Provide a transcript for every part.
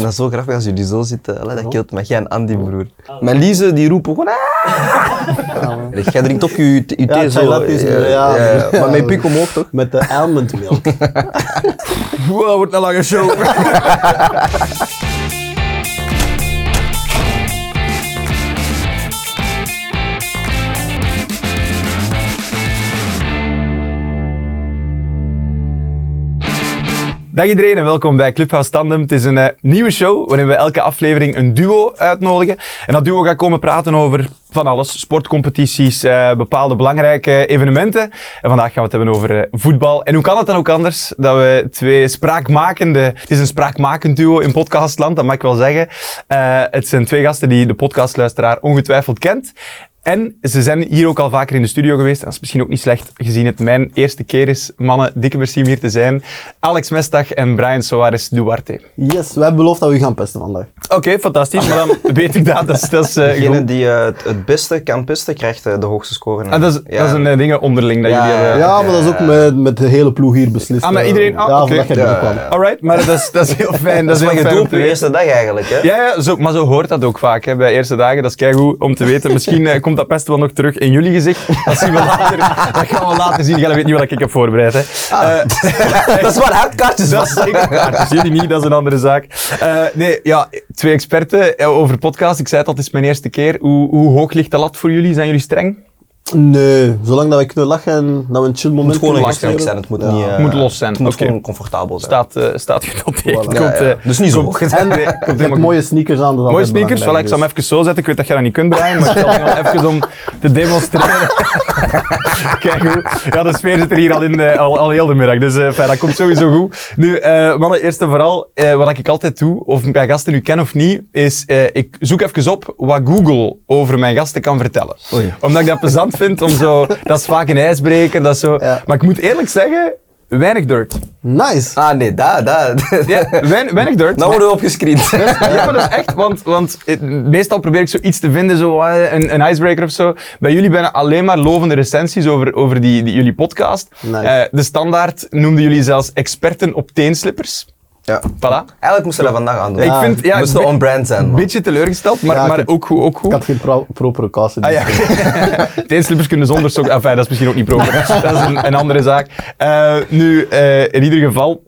vind dat zo grappig als jullie zo zitten. Allee, dat kilt me. Jij en Andy, broer. Mijn Lise, die roepen gewoon... "Ah!" Jij drinkt ook je, je thee Ja, zo. ja, ja. Maar met pik omhoog, toch? Met de almond milk. Wow, wordt een lange show. Dag iedereen en welkom bij Clubhouse Tandem. Het is een eh, nieuwe show waarin we elke aflevering een duo uitnodigen. En dat duo gaat komen praten over van alles. Sportcompetities, eh, bepaalde belangrijke evenementen. En vandaag gaan we het hebben over eh, voetbal. En hoe kan het dan ook anders dat we twee spraakmakende... Het is een spraakmakend duo in podcastland, dat mag ik wel zeggen. Het zijn twee gasten die de podcastluisteraar ongetwijfeld kent. En ze zijn hier ook al vaker in de studio geweest. En dat is misschien ook niet slecht, gezien het mijn eerste keer is. Mannen, dikke merci om hier te zijn. Alex Mestag en Brian Soares Duarte. Yes, we hebben beloofd dat we u gaan pesten vandaag. Oké, fantastisch. Maar dan weet ik dat. Dat is, dat is eh, Degene goed. die eh, het, beste kan pesten, krijgt eh, de hoogste score. Ah, dat, is, Ja. dat is een ding onderling dat Ja, jullie hebben. Ja, maar dat is ook met, met de hele ploeg hier beslist. Ah, iedereen? Ah, ja. Alright, maar dat is, dat is heel fijn. Dat Dat is wat je doet op weten. eerste dag eigenlijk, hè? Ja, ja zo, maar zo hoort dat ook vaak hè, bij eerste dagen. Dat is keigoed om te weten. Misschien komt dat best wel nog terug in jullie gezicht. Dat, zien we later, dat gaan we later zien. Jij weet niet wat ik heb voorbereid. Hè. Eh, Dat is waar uitkaartjes dat. Dus jullie niet, dat is een andere zaak. Eh, nee, ja, twee experten eh, over podcast. Ik zei het al, het is mijn eerste keer. Hoe, hoe hoog ligt de lat voor jullie? Zijn jullie streng? Nee, zolang dat we kunnen lachen en dat we een chill Het moment moet gewoon kunnen gesprek lachen. zijn. Het moet, Ja. niet, eh, Het moet los zijn. Het moet gewoon comfortabel zijn. Staat, eh staat genoteerd. Voilà. Komt, Ja, ja. eh, Dus niet zo hoog. En hebt helemaal mooie sneakers aan. Mooie sneakers, voilà, ik zal hem belangrijk, even zo zetten. Ik weet dat je dat niet kunt draaien, maar ik zal het nog even om te demonstreren. Kijk hoe. Ja, de sfeer zit er hier al in, al, al heel de middag, dus eh, fijn, dat komt sowieso goed. Nu, eh, mannen, eerst en vooral, eh, wat ik altijd doe, of ik mijn gasten nu ken of niet, is eh, ik zoek even op wat Google over mijn gasten kan vertellen. Oei. Omdat ik dat plezant vind om zo, dat is vaak een ijsbreker, dat is zo. Ja. Maar ik moet eerlijk zeggen, weinig dirt. Nice. Ah, nee, daar, daar. Ja, weinig, weinig dirt. Nou worden we opgescreend. Ja, maar dat is echt, want, want eh, meestal probeer ik zoiets te vinden, zo, eh, een, een icebreaker of zo. Bij jullie bijna alleen maar lovende recensies over, over die, die, jullie podcast. Nice. Eh, de standaard noemden jullie zelfs experten op teenslippers. Ja. Voilà. Eigenlijk moesten we dat vandaag aan doen. ik vind, ja, moesten een on brand zijn, Een man. beetje teleurgesteld, maar, Ja, maar ik- ook goed. Ook Ik goed. had geen pro- propere kassen. Ah ja, teenslippers kunnen zonder sok. Enfin, dat is misschien ook niet proper. dat is een, een andere zaak. Eh, nu, eh, in ieder geval.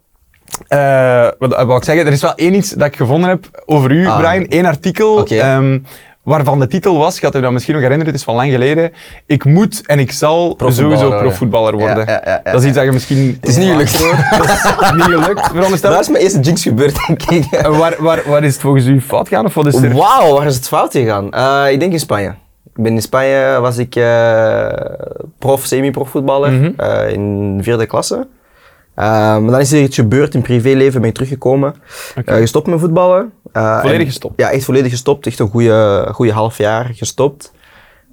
eh, wat wat wou ik zeggen? Er is wel één iets dat ik gevonden heb over u, Ah. Brian. Eén artikel. Ehm, waarvan de titel was, gaat u dat misschien nog herinneren, het is van lang geleden. Ik moet en ik zal sowieso profvoetballer worden. Ja, ja, ja, ja, dat is iets dat je misschien... Het is niet gelukt. Dat is niet gelukt, veronderstel Daar is mijn eerste jinx gebeurd, denk ik. Waar, waar, waar is het volgens u fout gaan? Of wat is er? Wauw, waar is het fout gegaan? Eh, ik denk in Spanje. Ik ben in Spanje, was ik eh, prof, semi-prof voetballer Mhm. eh, in vierde klasse. Maar dan is er iets gebeurd in privéleven, ben ik teruggekomen. Eh, gestopt met voetballen. Eh, Volledig en- gestopt? Ja, echt volledig gestopt. Echt een goede, goede half jaar gestopt.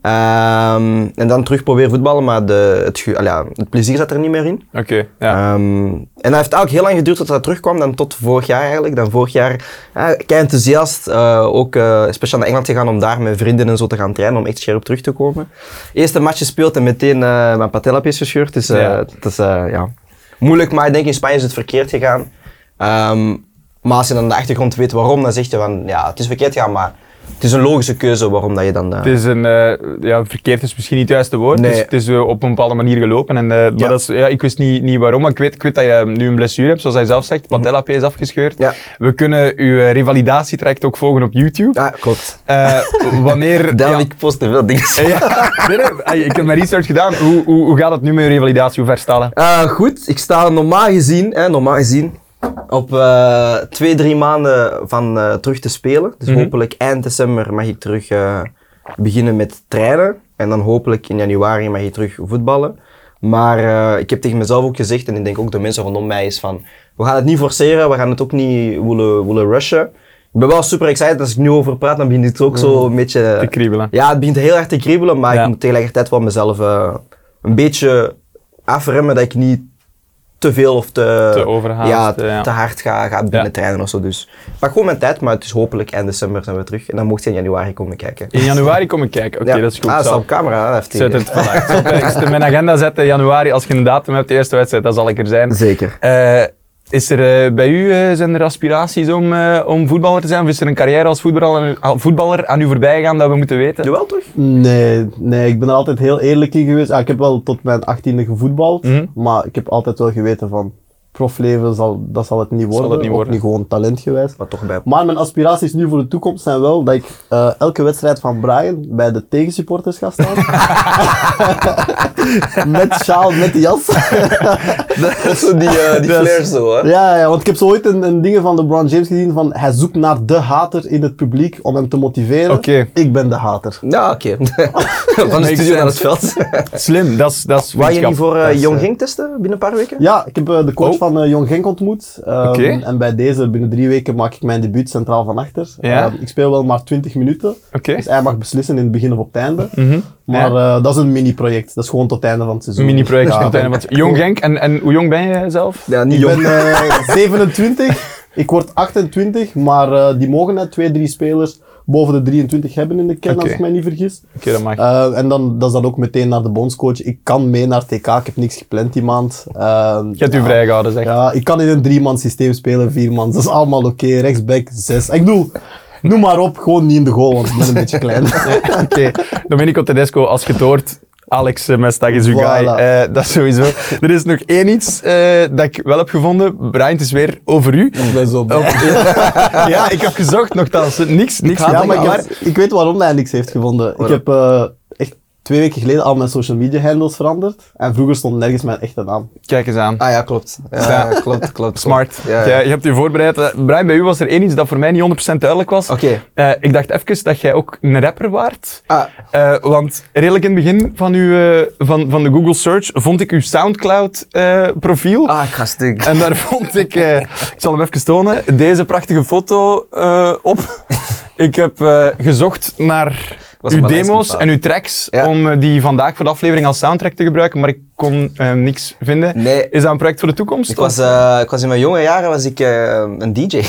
Ehm, en dan terug proberen voetballen, maar de, het, ge- al ja, het plezier zat er niet meer in. Oké, ja. Ehm, en dat heeft eigenlijk heel lang geduurd tot dat terugkwam, dan tot vorig jaar eigenlijk. Dan vorig jaar, ja, kei enthousiast, eh, ook eh, speciaal naar Engeland gegaan om daar met vrienden en zo te gaan trainen, om echt scherp terug te komen. Eerste match gespeeld en meteen mijn patellapies gescheurd, dus Ja. dat is ja, moeilijk, maar ik denk in Spanje is het verkeerd gegaan. Ehm, maar als je dan de achtergrond weet waarom, dan zeg je van, ja, het is verkeerd gegaan, maar het is een logische keuze waarom dat je dan... eh, Het is een, eh, ja, verkeerd is misschien niet het juiste woord. Nee. Het is, het is eh, op een bepaalde manier gelopen. En, eh, maar Ja. dat is, ja, ik wist niet, niet waarom, maar ik weet, ik weet dat je nu een blessure hebt, zoals hij zelf zegt. Patella is afgescheurd. Ja. We kunnen uw revalidatietraject ook volgen op YouTube. Ja, klopt. Wanneer... Daar ja, ik post te veel dingen. ja, nee, nee, ey, ik heb mijn research gedaan. Hoe, hoe, hoe gaat het nu met je revalidatie? Hoe ver staan goed, ik sta normaal gezien, hè, normaal gezien op eh, twee, drie maanden van eh, terug te spelen. Dus Mhm. hopelijk eind december mag ik terug eh, beginnen met trainen. En dan hopelijk in januari mag ik terug voetballen. Maar ik heb tegen mezelf ook gezegd, en ik denk ook de mensen rondom mij, is van... We gaan het niet forceren, we gaan het ook niet willen, willen rushen. Ik ben wel super excited, als ik nu over praat, dan begint het ook zo een beetje... Mhm. Te kriebelen. Ja, het begint heel erg te kriebelen, maar Ja. ik moet tegelijkertijd wel mezelf een beetje afremmen dat ik niet te veel of te, Te overhaast, ja, eh, ja. te hard ga, ga binnen Ja. trainen of zo. Dus pak gewoon mijn tijd, maar het is hopelijk eind december zijn we terug. En dan mocht je in januari komen kijken. In januari kom ik kijken. Oké, dat is goed. Ah, staat op camera, dat heeft Zet het vandaag. Ik mijn agenda zetten, januari, als je een datum hebt, de eerste wedstrijd, dan zal ik er zijn. Zeker. Eh, Is er eh, bij u, eh, zijn er aspiraties om, eh, om voetballer te zijn? Of is er een carrière als voetballer, aan- voetballer aan u voorbij gegaan dat we moeten weten? Jawel toch? Nee, nee, ik ben er altijd heel eerlijk in geweest. Ah, ik heb wel tot mijn achttiende gevoetbald, Mhm. maar ik heb altijd wel geweten van profleven, zal, dat zal het niet worden. het niet Ook niet gewoon talent geweest. Maar toch bij. Maar mijn aspiraties nu voor de toekomst zijn wel dat ik eh, elke wedstrijd van Brian bij de tegensupporters ga staan. met sjaal, met de jas. Dat is zo die, eh, die flair zo, hè? ja, ja, want ik heb zo ooit een, een ding van LeBron James gezien van hij zoekt naar de hater in het publiek om hem te motiveren. Oké. Ik ben de hater. Ja, oké. Van de studio naar het veld. Slim, dat is dat is Waar je niet voor eh Jong Genk testen binnen een paar weken? Ja, ik heb de coach Oh. van eh, Jong Genk ontmoet. Ehm. En bij deze, binnen drie weken, maak ik mijn debuut centraal van achter. Ja. Ehm, ik speel wel maar 20 minuten. Dus hij mag beslissen in het begin of op het einde. Mhm. Maar Ja. eh, dat is een mini-project. Dat is gewoon tot het einde van het seizoen. Een mini-project. Ja. tot het einde van het- Jong Genk, en, en hoe jong ben je zelf? Ja, niet Ik jong. ben eh, 27. Ik word 28. Maar eh, die mogen net twee, drie spelers boven de 23 hebben in de kern, Oké. als ik mij niet vergis. Oké, dat mag. Eh, en dan, dat is dan ook meteen naar de bondscoach. Ik kan mee naar TK. Ik heb niks gepland die maand. Ehm, Je hebt u ja. vrijgehouden, zeg. Ja, ik kan in een drie-man systeem spelen, vier man. Dat is allemaal oké. Rechtsback, zes. Ik bedoel, noem maar op, gewoon niet in de goal, want ik ben een beetje klein. Oké, Domenico Tedesco, als je het hoort, Alex eh, Mestag is uw guy. Voilà. Eh, dat sowieso. Er is nog één iets eh, dat ik wel heb gevonden. Brian, het is weer over u. Ik ben zo blij. Ja, ik heb gezocht nogthans. Niks, niks. Ja, maar ik, maar- heb- ik weet waarom hij niks heeft gevonden. Ik heb eh, twee weken geleden al mijn social media handles veranderd. En vroeger stond nergens mijn echte naam. Kijk eens aan. Ah ja, klopt. Ja, Ja. klopt, klopt. Smart. Ja, je hebt je voorbereid. Eh, Brian, bij u was er één iets dat voor mij niet 100% duidelijk was. Oké. Eh, ik dacht even dat jij ook een rapper waart. Ah, Eh, want redelijk in het begin van, uw, van, van de Google search vond ik uw Soundcloud-profiel. ah, ik ga stuk. En daar vond ik, eh, ik zal hem even tonen, deze prachtige foto eh, op. Ik heb eh, gezocht naar uw demo's en uw tracks Ja. om eh, die vandaag voor de aflevering als soundtrack te gebruiken, maar ik kon eh, niks vinden. Nee. Is dat een project voor de toekomst? Ik was, eh, ik was in mijn jonge jaren was ik, een DJ.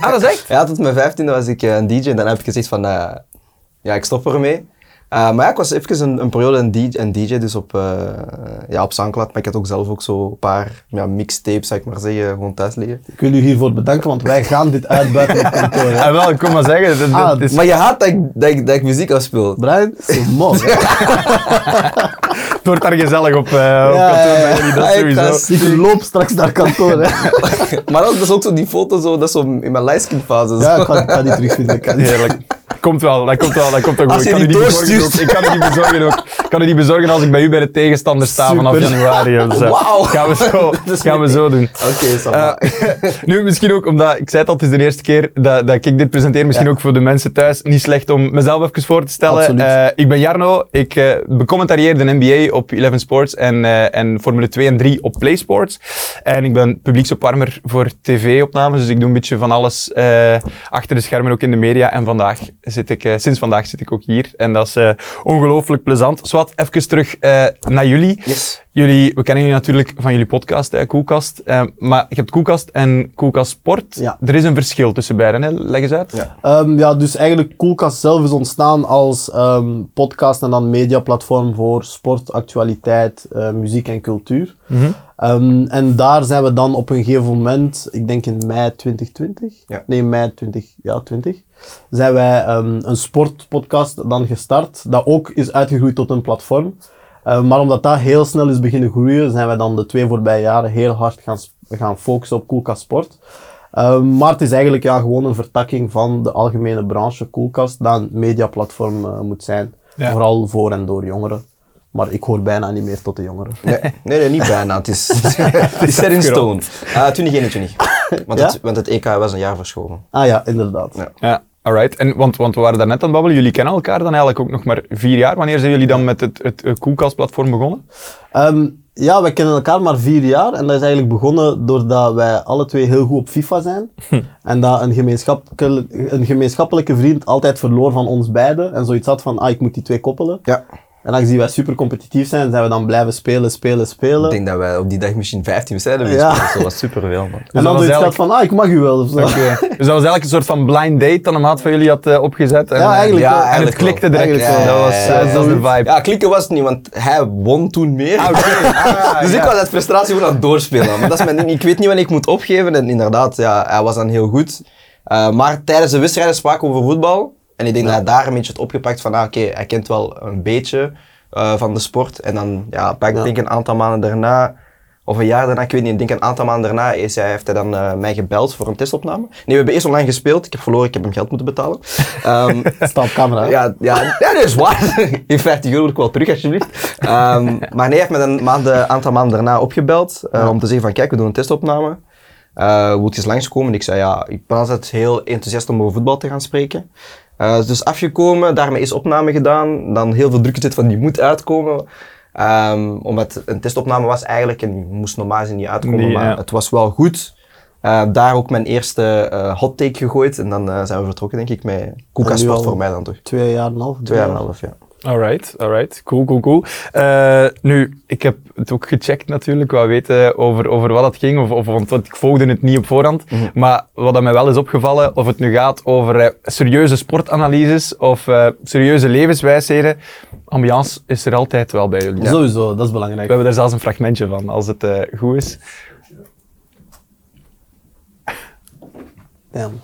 Ah, dat is echt? ja, tot mijn vijftiende was ik een DJ. En dan heb ik gezegd van, ja, ik stop ermee. Eh, maar ja, ik was even een, een periode een DJ, een DJ dus op, eh ja, op Soundcloud. Maar ik had ook zelf ook zo een paar ja, mixtapes, zou ik maar zeggen, gewoon thuis liggen. Ik wil u hiervoor bedanken, want wij gaan dit uitbuiten op kantoor. hè. Ah, wel, ik kon maar zeggen. Dat, dat Ah, is, Maar je haat dat ik, dat ik, dat ik muziek afspeel. Brian, hè. het wordt daar gezellig op, eh op Ja, kantoor ja, ja. dat Ah, ik sowieso. Ik loop straks naar kantoor. Hè. maar dat is ook zo die foto, zo, dat is zo in mijn lightskip-fase. Ja, ik ga, ik ga die terugvinden. Heerlijk. Komt wel, dat komt wel, dat komt ook Als goed. je Ik kan die bezorgen ook. Ik kan u die bezorgen ook. Ik kan u die bezorgen als ik bij u bij de tegenstander sta vanaf januari. Eh, Wauw. Gaan we zo, Dat gaan we niet- zo doen. Oké, va. Eh, nu, misschien ook omdat, ik zei het al, het is de eerste keer dat, dat ik dit presenteer. Misschien Ja. ook voor de mensen thuis. Niet slecht om mezelf even voor te stellen. Absoluut. Eh, ik ben Jarno. Ik becommentarieer de NBA op 11 Sports en, en Formule 2 en 3 op Play Sports. En ik ben publieksopwarmer voor tv-opnames. Dus ik doe een beetje van alles achter de schermen, ook in de media. En vandaag zit ik, eh, sinds vandaag zit ik ook hier. En dat is eh, ongelooflijk plezant. Zwat, even terug eh, naar jullie. Yes. Jullie, we kennen jullie natuurlijk van jullie podcast, hè, Koelkast. Maar je hebt Koelkast en Koelkast Sport. Ja. Er is een verschil tussen beiden, hè? leg eens uit. Ja. Ehm, ja, dus eigenlijk Koelkast zelf is ontstaan als ehm, podcast en dan mediaplatform voor sport, actualiteit, muziek en cultuur. Mhm. Ehm, en daar zijn we dan op een gegeven moment, ik denk in mei 2020, Ja. nee mei 20, ja 20, zijn wij ehm, een sportpodcast dan gestart, dat ook is uitgegroeid tot een platform. Eh, maar omdat dat heel snel is beginnen groeien, zijn wij dan de twee voorbije jaren heel hard gaan, gaan focussen op Koelkast Sport. Ehm, maar het is eigenlijk ja, gewoon een vertakking van de algemene branche Koelkast, dat een mediaplatform eh, moet zijn. Ja. Vooral voor en door jongeren. Maar ik hoor bijna niet meer tot de jongeren. Nee, nee, nee, niet bijna. Het is, het is set in stone. Ah 2021. Want, Ja? het, want het EK was een jaar verschoven. Ah ja, inderdaad. Ja. Ja, alright. En, want, want we waren daarnet aan het babbelen, jullie kennen elkaar dan eigenlijk ook nog maar vier jaar. Wanneer zijn jullie dan met het, het, eh, Koelkast-platform begonnen? Ehm, ja, wij kennen elkaar maar vier jaar. En dat is eigenlijk begonnen doordat wij alle twee heel goed op FIFA zijn. En dat een gemeenschappelijke, een gemeenschappelijke vriend altijd verloor van ons beiden. En zoiets had van, ah, ik moet die twee koppelen. Ja. En aangezien wij super competitief zijn, zijn we dan blijven spelen, spelen, spelen. Ik denk dat wij op die dag misschien 15 wedstrijden hebben Ja. gespeeld. Dat was superveel, man. en dan zoiets eigenlijk- van, ah, ik mag u wel. Of zo. Oké. Dus dat was eigenlijk een soort van blind date dat een maat van jullie had eh, opgezet. En, Ja, eh, eigenlijk wel. En het wel. klikte direct. Eigenlijk dat was, Ja, eh, ja, ja, dat was de vibe. Ja, klikken was het niet, want hij won toen meer. dus ik was uit frustratie gewoon aan het doorspelen. Maar dat is mijn ding. Ik weet niet wanneer ik moet opgeven. En inderdaad, ja, hij was dan heel goed. Uh, maar tijdens de wedstrijden spraken we over voetbal. En ik denk dat hij daar een beetje het opgepakt van, ah, oké, hij kent wel een beetje uh, van de sport. En dan, ja, pak, Ja. denk een aantal maanden daarna, of een jaar daarna, ik weet niet, ik denk een aantal maanden daarna, is hij, heeft hij dan uh, mij gebeld voor een testopname. Nee, we hebben eerst online gespeeld. Ik heb verloren, ik heb hem geld moeten betalen. Um, Staat op camera. ja, ja, ja, dat is waar. In 50 euro wil ik wel terug, alsjeblieft. Um, maar nee, hij heeft me een maand, aantal maanden daarna opgebeld uh, om te zeggen van, kijk, we doen een testopname. Uh, wil je eens langskomen? En ik zei, ja, ik ben altijd heel enthousiast om over voetbal te gaan spreken. Uh, dus afgekomen, daarmee is opname gedaan. Dan heel veel druk gezet van, die moet uitkomen. Um, omdat een testopname was eigenlijk, en die moest normaal gezien niet uitkomen, Nee, maar ja. het was wel goed. Uh, daar ook mijn eerste uh, hot take gegooid. En dan uh, zijn we vertrokken, denk ik, met Koeka Sport voor mij dan toch. Twee jaar en een half. Twee jaar en een half, ja. Alright, alright. Cool, cool, cool. Uh, nu, ik heb het ook gecheckt natuurlijk, wat weten over, over wat het ging, of, of, want ik volgde het niet op voorhand. Mhm. Maar wat dat mij wel is opgevallen, of het nu gaat over uh, serieuze sportanalyses of uh, serieuze levenswijsheden, ambiance is er altijd wel bij jullie. Ja. Sowieso, dat is belangrijk. We hebben er zelfs een fragmentje van, als het goed is. Damn.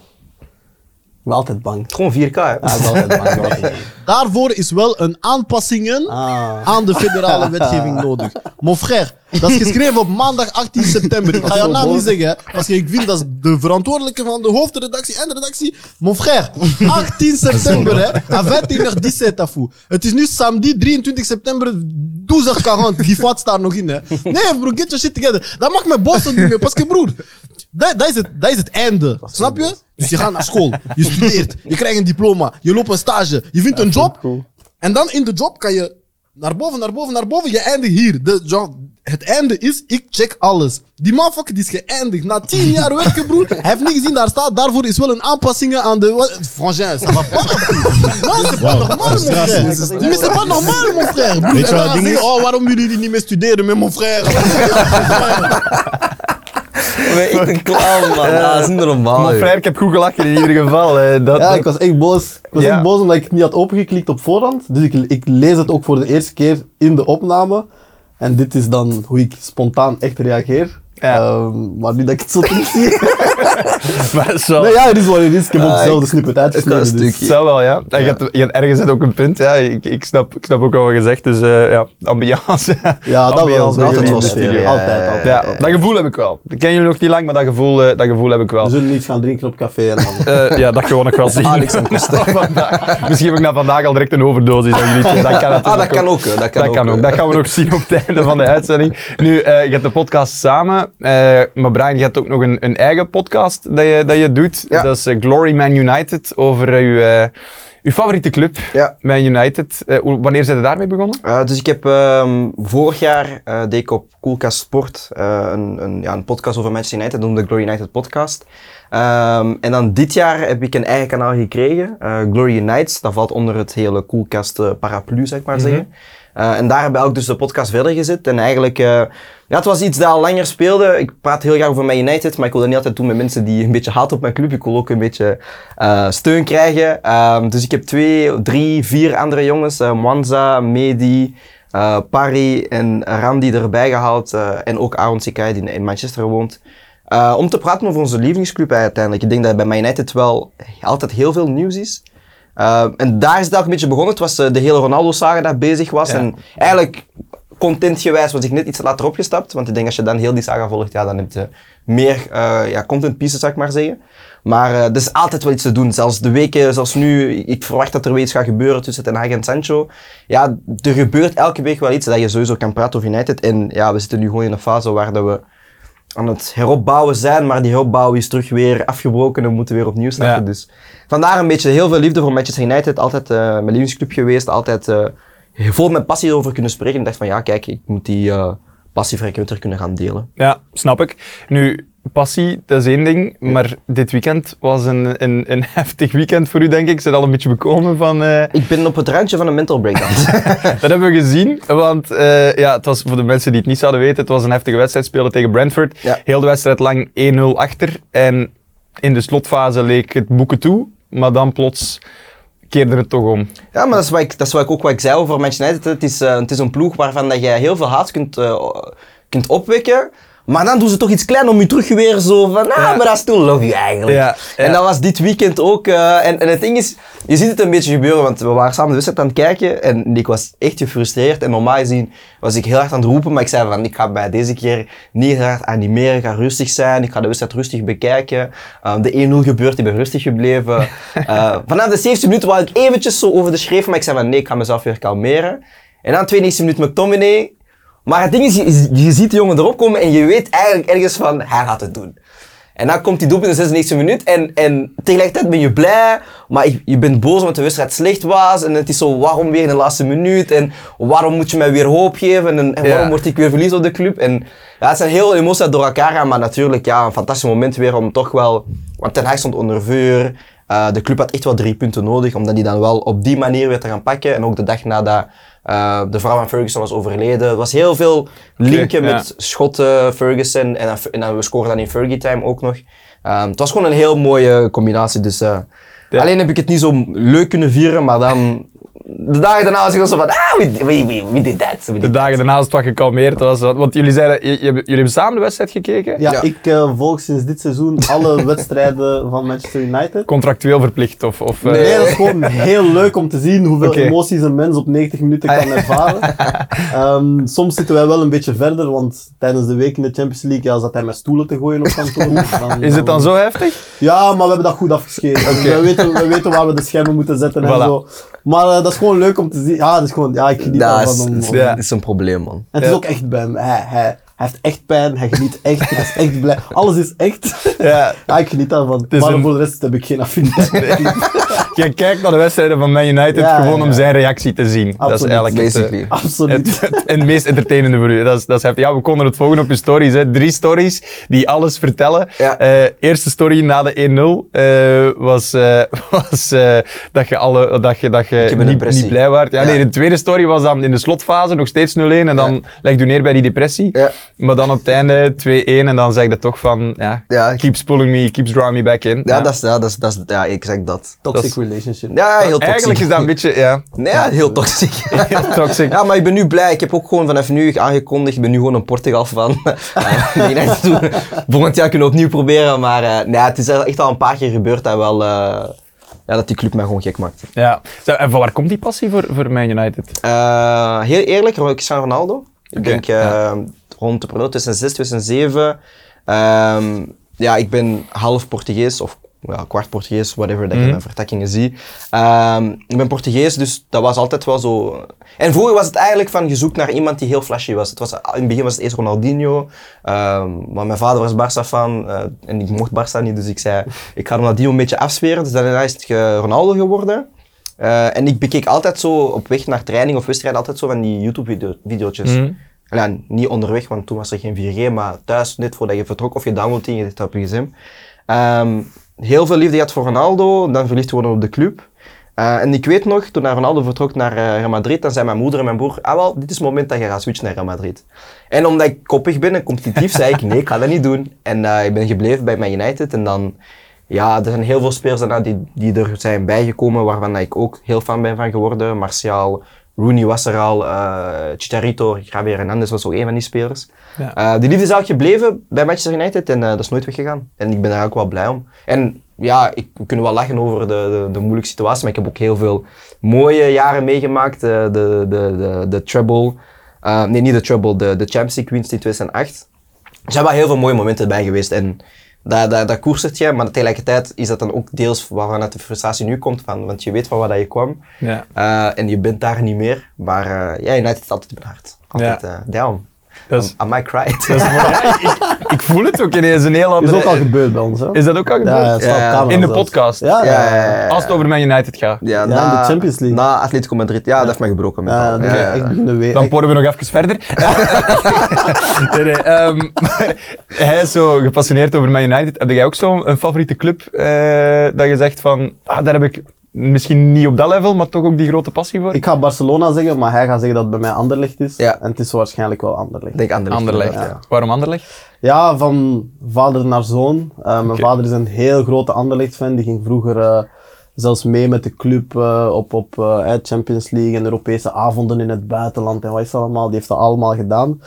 Ik ben altijd bang. Gewoon 4K, hè? Ja, ik ben altijd bang. ik ben altijd bang. Daarvoor is wel een aanpassingen Ah. aan de federale wetgeving nodig. Mon frère, dat is geschreven op maandag 18 september. Ik ga jouw naam niet zeggen, hè, que ik vind dat is de verantwoordelijke van de hoofdredactie en de redactie. Mon frère, 18 september, hè, à 21h17 à fou. Het is nu samedi 23 september, 12h40. Die fout staat nog in, hè. Nee, bro, get your shit together. Dat maakt me boos ook niet meer, parce que broer, dat, dat, is het, dat is het einde. Snap je? Dus je gaat naar school, je studeert, je krijgt een diploma, je loopt een stage, je vindt een job. En dan in de job kan je naar boven, naar boven, naar boven. Je eindigt hier. De, het einde is, ik check alles. Die motherfucker die is geëindigd. Na tien jaar werken, broer. Hij heeft niet gezien, daar staat. Daarvoor is wel een aanpassingen aan de... Frangin, ça va pas. Non, c'est pas normal, mon frère. Mais c'est pas normal, mon frère. Broer, Weet je wat dan het ding zeggen, is? oh, waarom jullie niet meer studeren met mon frère? Ben echt een clown, man. Ah, dat is niet normaal. Maar vrij, ik heb goed gelachen in ieder geval. eh, dat, Ja, dat- ik was echt boos. Ik was Ja. echt boos omdat ik het niet had opengeklikt op voorhand. Dus ik, ik lees het ook voor de eerste keer in de opname. En dit is dan hoe ik spontaan echt reageer. Ja. Ehm, maar nu dat ik het zo terug zie. maar zo. nee, ja, het is wat het is. Ik heb ook Ah, ik- snippet uitgesneden. Dus. Zou wel, ja. En Je, hebt, je hebt ergens ook een punt, ja. Ik, ik, snap, ik snap ook wel wat je zegt. Dus eh, ja, ambiance. Ja, dat wel. Dat bij altijd wel studio. ja. Altijd, altijd. Ja, dat gevoel heb ik wel. Ik ken jullie nog niet lang, maar dat gevoel, eh, dat gevoel heb ik wel. We zullen iets gaan drinken op café en dan... Eh, ja, dat gewoon nog wel zien. Alex en. Misschien heb ik na vandaag al direct een overdosis. Dat, dat kan, Ah, dat kan ook. Dat kan, Dat kan ook. Dat gaan we nog zien op het einde van de uitzending. Nu, je hebt de podcast samen. Eh, maar Brian, je hebt ook nog een, een eigen podcast dat je, dat je doet. Ja. Dat is eh, Glory Man United. Over eh, uw, uw favoriete club, Ja. Man United. Wanneer zijn je daarmee begonnen? Dus ik heb ehm, vorig jaar deed ik op Coolcast Sport een, een, ja, een podcast over Manchester United, dat noemde Glory United Podcast. Um, en dan dit jaar heb ik een eigen kanaal gekregen, Glory Unites. Dat valt onder het hele Coolcast paraplu, zeg maar zeggen. Uh, en daar heb ik ook dus de podcast verder gezet. En eigenlijk, uh, ja, het was iets dat al langer speelde. Ik praat heel graag over Man United, maar ik wil dat niet altijd doen met mensen die een beetje haat op mijn club. Ik wil ook een beetje uh, steun krijgen. Um, dus ik heb twee, drie, vier andere jongens, Mwanza, Medi, Pari en Randy erbij gehaald. En ook Aaron Sikai, die in Manchester woont. Om te praten over onze lievelingsclub uiteindelijk. Ik denk dat bij Man United wel altijd heel veel nieuws is. Uh, en daar is het ook een beetje begonnen. Het was uh, de hele Ronaldo-saga dat bezig was. En eigenlijk, contentgewijs was ik net iets later opgestapt. Want ik denk als je dan heel die saga volgt, ja, dan heb je meer uh, ja, content pieces, zou ik maar zeggen. Maar uh, er is altijd wel iets te doen. Zelfs de weken, zoals nu, ik verwacht dat er weer iets gaat gebeuren tussen Ten Hag en Sancho. Ja, er gebeurt elke week wel iets dat je sowieso kan praten over United. En ja, we zitten nu gewoon in een fase waar dat we aan het heropbouwen zijn, maar die heropbouw is terug weer afgebroken en we moeten weer opnieuw starten. Ja. Dus vandaar een beetje heel veel liefde voor Manchester United. Altijd uh, mijn lievelingsclub geweest, altijd uh, vol met passie over kunnen spreken. Ik dacht van ja, kijk, ik moet die uh, passie frequenter kunnen gaan delen. Ja, snap ik. Nu, passie, dat is één ding. Maar dit weekend was een, een, een heftig weekend voor u, denk ik. Ze al een beetje bekomen van... eh, Ik ben op het randje van een mental breakdown. dat hebben we gezien, want eh, ja, het was voor de mensen die het niet zouden weten, het was een heftige wedstrijd, spelen tegen Brentford. Ja. Heel de wedstrijd lang 1-0 achter en in de slotfase leek het boeken toe, maar dan plots keerde het toch om. Ja, maar dat is, wat ik, dat is wat ik ook wat ik zei over Manchester United. Het is, eh, het is een ploeg waarvan dat je heel veel haat kunt, kunt opwekken. Maar dan doen ze toch iets klein om je terug weer zo van, ah, maar I still love you eigenlijk. Ja, ja. En dat was dit weekend ook. eh, en, en het ding is, je ziet het een beetje gebeuren, want we waren samen de wedstrijd aan het kijken en ik was echt gefrustreerd. En normaal gezien was ik heel hard aan het roepen, maar ik zei van, ik ga mij deze keer niet heel hard animeren, ik ga rustig zijn, ik ga de wedstrijd rustig bekijken. Um, de 1-0 gebeurt, ik ben rustig gebleven. Eh, vanaf de 70 minuten wou ik eventjes zo over de schreef, maar ik zei van, nee, ik ga mezelf weer kalmeren. En dan 92 minuten McTominay. Maar het ding is, je, je ziet de jongen erop komen en je weet eigenlijk ergens van, hij gaat het doen. En dan komt die doelpunt in de 96e minuut en, en tegelijkertijd ben je blij, maar je, je bent boos omdat de wedstrijd slecht was. En het is zo, waarom weer in de laatste minuut? En waarom moet je mij weer hoop geven? En, en Ja. waarom word ik weer verlies op de club? En ja, het zijn heel emoties door elkaar gaan, maar natuurlijk ja, een fantastisch moment weer om toch wel... Want Ten Hag stond onder vuur. Eh, de club had echt wel drie punten nodig, omdat die dan wel op die manier weer te gaan pakken. En ook de dag nadat eh, de vrouw van Ferguson was overleden. Er was heel veel linken ja. met schotten, Ferguson en, dan- en dan, we scoren dan in Fergie time ook nog. Ehm, het was gewoon een heel mooie combinatie. Dus, eh, Ja. Alleen heb ik het niet zo leuk kunnen vieren, maar dan... De dagen daarna was ik zo van, ah, we, we, we, we did that. We did De dagen daarna is het wat gekalmeerd. Was, wat- want jullie zeiden, jullie hebben samen de wedstrijd gekeken? Ja, Ja. ik eh, volg sinds dit seizoen alle wedstrijden van Manchester United. Contractueel verplicht? Of, of, eh, Nee, dat is gewoon heel leuk om te zien hoeveel emoties een mens op 90 minuten kan ervaren. Ehm, soms zitten wij wel een beetje verder, want tijdens de week in de Champions League ja, zat hij met stoelen te gooien op kantoor. Dan- Is het dan zo heftig? Ja, maar we hebben dat goed afgeschreven. Dus we, weten, we weten waar we de schermen moeten zetten en zo. Maar eh, dat is gewoon leuk om te zien. Ja, dat is gewoon, ja ik geniet Dat ervan. is, Om, is, om- Ja. is een probleem, man. En het is Ja. ook echt bij hem. Hij, hij, hij heeft echt pijn, hij geniet echt, hij is echt blij. Alles is echt. Ja. Ja, ik geniet daarvan. Maar een- voor de rest heb ik geen affiniteit. Je kijkt naar de wedstrijden van Man United Ja, gewoon ja, om zijn reactie te zien. Dat is Absoluut. eigenlijk het, eh. Absoluut. Het, het, en het meest entertainende voor u. Dat is, dat is. Ja, we konden het volgen op je stories. Hè. Drie stories die alles vertellen. Eh, eerste story na de 1-0 eh, was, was dat je, alle, dat je, dat je niet, niet blij was. Ja. Nee, de tweede story was dan in de slotfase nog steeds 0-1 en dan leg je neer bij die depressie. Ja. Maar dan op het einde 2-1 en dan zeg je toch van, ja, Ja. keeps pulling me, keeps drawing me back in. Ja, dat is, ja, dat is, dat is, ja, exact dat. Toxic relationship. Ja, heel toxisch. Eigenlijk is dat een beetje, ja, Nee, ja, heel toxic. heel toxic. Ja, maar ik ben nu blij. Ik heb ook gewoon vanaf nu aangekondigd. Ik ben nu gewoon een Portugal van. Doen. Volgend jaar kunnen we opnieuw proberen. Maar eh, nee, het is echt al een paar keer gebeurd dat, wel, eh, ja, dat die club mij gewoon gek maakt. Ja. En van waar komt die passie voor, voor Man United? Eh, heel eerlijk, Cristiano Ronaldo. Ik denk ja. rond de periode 2006, 2007. Ehm, ja, ik ben half Portugees of ja, kwart Portugees, whatever dat je Mhm. mijn vertakkingen ziet. Ehm, ik ben Portugees, dus dat was altijd wel zo. En vroeger was het eigenlijk van je zoekt naar iemand die heel flashy was. Het was in het begin was het eerst Ronaldinho, ehm, maar mijn vader was Barça fan eh, en ik mocht Barça niet, dus ik zei ik ga Ronaldinho een beetje afsferen. Dus daarna is het Ronaldo geworden. Eh, en ik bekeek altijd zo op weg naar training of wedstrijd altijd zo van die YouTube-video's. Mhm. Ja, niet onderweg, want toen was er geen 4G, maar thuis, net voordat je vertrok of je downloadt die, je zit op je gsm. Ehm, heel veel liefde had voor Ronaldo, dan verliefd geworden op de club. Eh, en ik weet nog, toen Ronaldo vertrok naar eh, Real Madrid, dan zei mijn moeder en mijn broer, ah wel, dit is het moment dat je gaat switchen naar Real Madrid. En omdat ik koppig ben en competitief, zei ik, nee, ik ga dat niet doen. En eh, ik ben gebleven bij Man United en dan, ja, er zijn heel veel spelers daarna die, die er zijn bijgekomen, waarvan ik ook heel fan ben van geworden. Martial, Rooney was er al, eh Chicharito, Javier Hernandez was ook een van die spelers. Ja. Eh, die liefde is eigenlijk gebleven bij Manchester United en eh, dat is nooit weggegaan. En ik ben daar ook wel blij om. En ja, ik, we kunnen wel lachen over de, de, de moeilijke situatie, maar ik heb ook heel veel mooie jaren meegemaakt. de, de, de, de treble, nee niet de treble, de, de Champions League wins in 2008. Er zijn wel heel veel mooie momenten bij geweest en daar, daar koerst je, maar tegelijkertijd is dat dan ook deels waarvan de frustratie nu komt, van, want je weet van waar dat je kwam Ja. eh, en je bent daar niet meer. Maar eh, ja, United is altijd in mijn hart. Altijd, Ja. eh, down. Dat is- I cried? Dat is mooi. Ja, ik, ik, voel het ook ineens een heel Is andere... ook al gebeurd bij ons, hè? Is dat ook al gebeurd? Ja, ja, Ja, in de zelfs. podcast? Ja, ja, Ja, ja. ja, ja. Als het over Man United gaat. Ja, in de Champions League. Na Atletico Madrid. Ja, dat heeft mij gebroken. Met Ja, dat is weer. Dan poren we nog even verder. nee, nee, ehm, hij is zo gepassioneerd over Man United. Heb jij ook zo'n een favoriete club eh, dat je zegt van, ah, daar heb ik misschien niet op dat level, maar toch ook die grote passie voor? Ik ga Barcelona zeggen, maar hij gaat zeggen dat het bij mij Anderlecht is. Ja. En het is waarschijnlijk wel Anderlecht. Ik denk Anderlecht. Anderlecht. Ja. Waarom Anderlecht? Ja, van vader naar zoon. Eh, mijn vader is een heel grote Anderlecht-fan. Die ging vroeger eh, zelfs mee met de club eh, op, op eh, Champions League en Europese avonden in het buitenland en wat is dat allemaal. Die heeft dat allemaal gedaan.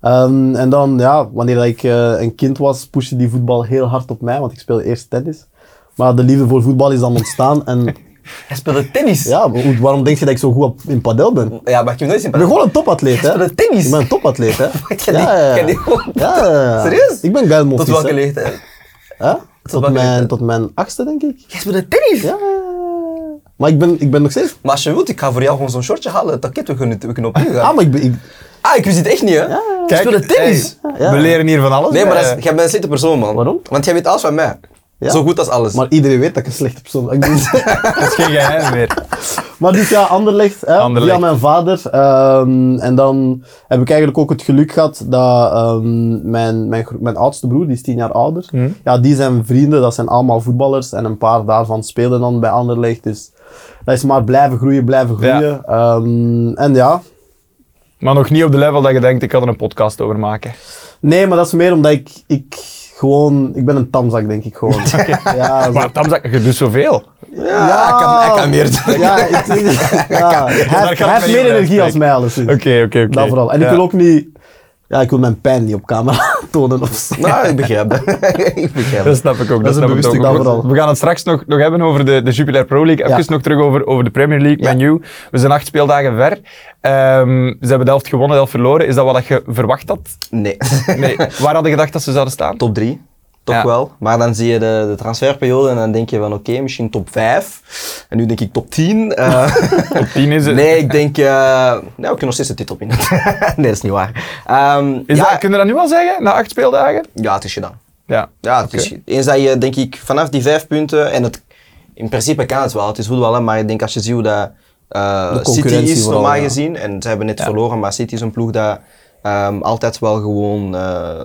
Ehm, en dan, ja, wanneer ik eh, een kind was, pushte die voetbal heel hard op mij, want ik speelde eerst tennis. Maar de liefde voor voetbal is dan ontstaan. En Hij speelde tennis. ja, maar hoe- waarom denk je dat ik zo goed op, in padel ben? Ja, maar ik heb nooit zien. Ik ben gewoon een topatleet, hè? speelde tennis? Ik ben een topatleet, hè? Jij die- jij die gewoon- ja, ja, ja. Serieus? Ik ben geil Tot welke leeftijd? Hè? Tot, welke mijn, leeftijd? tot mijn achtste, denk ik. Jij speelde tennis? Ja. Maar ik ben, ik ben nog steeds... Maar als je wilt, ik ga voor jou gewoon zo'n shortje halen. Het pakket, we kunnen, we kunnen opnieuw gaan. Ah, maar ik ben... Ik, Ah, ik wist het echt niet, hè? Je speelde tennis. hey, Ja. we leren hier van alles. Nee, maar dat is, jij bent een slechte persoon, man. Waarom? Want jij weet alles van mij. Ja. Zo goed als alles. maar iedereen weet dat ik een slechte persoon ben. Dat is geen geheim meer. maar dus ja, Anderlecht, hè, Anderlecht. via mijn vader. Ehm, en dan heb ik eigenlijk ook het geluk gehad dat ehm, mijn, mijn, mijn oudste broer, die is tien jaar ouder, ja, die zijn vrienden, dat zijn allemaal voetballers. En een paar daarvan spelen dan bij Anderlecht. Dus dat is maar blijven groeien, blijven groeien. Ehm, en ja, Maar nog niet op de level dat je denkt, ik kan er een podcast over maken. Nee, maar dat is meer omdat ik, ik gewoon... Ik ben een tamzak, denk ik gewoon. Ja, zo- Maar Tamzak, je doet zoveel. ja, hij kan, hij kan meer doen. Ja, ik, ja, hij, heeft meer energie als mij, alleszins. Oké, oké, oké. Dat vooral. En Ja. ik wil ook niet... Ja, ik wil mijn pijn niet op camera tonen of zo. Nou, ik begrijp dat. ik begrijp Dat dat. snap ik ook. is Dat een snap ik bewuste ook. We- vooral. We gaan het straks nog, nog hebben over de, de Jupiler Pro League. Even Ja. nog terug over, over de Premier League, Ja. Man U. We zijn acht speeldagen ver. Ehm, ze hebben de helft gewonnen, de helft verloren. Is dat wat je verwacht had? Nee. Nee. Waar had je gedacht dat ze zouden staan? top 3. Toch Ja. wel. Maar dan zie je de, de transferperiode en dan denk je van oké, misschien top 5. En nu denk ik top 10. Eh, Op 10 is het. nee, ik denk... nou, we kunnen nog steeds de titel winnen. nee, dat is niet waar. Ehm, Is ja, dat, kun je dat nu al zeggen, na acht speeldagen? ja, het is gedaan. Ja. Ja, het is, eens dat je, denk ik, vanaf die vijf punten, en het, in principe kan het wel, het is voetbal, hè, maar ik denk als je ziet hoe dat De City is, normaal gezien, en ze hebben net verloren, maar City is een ploeg dat ehm, altijd wel gewoon eh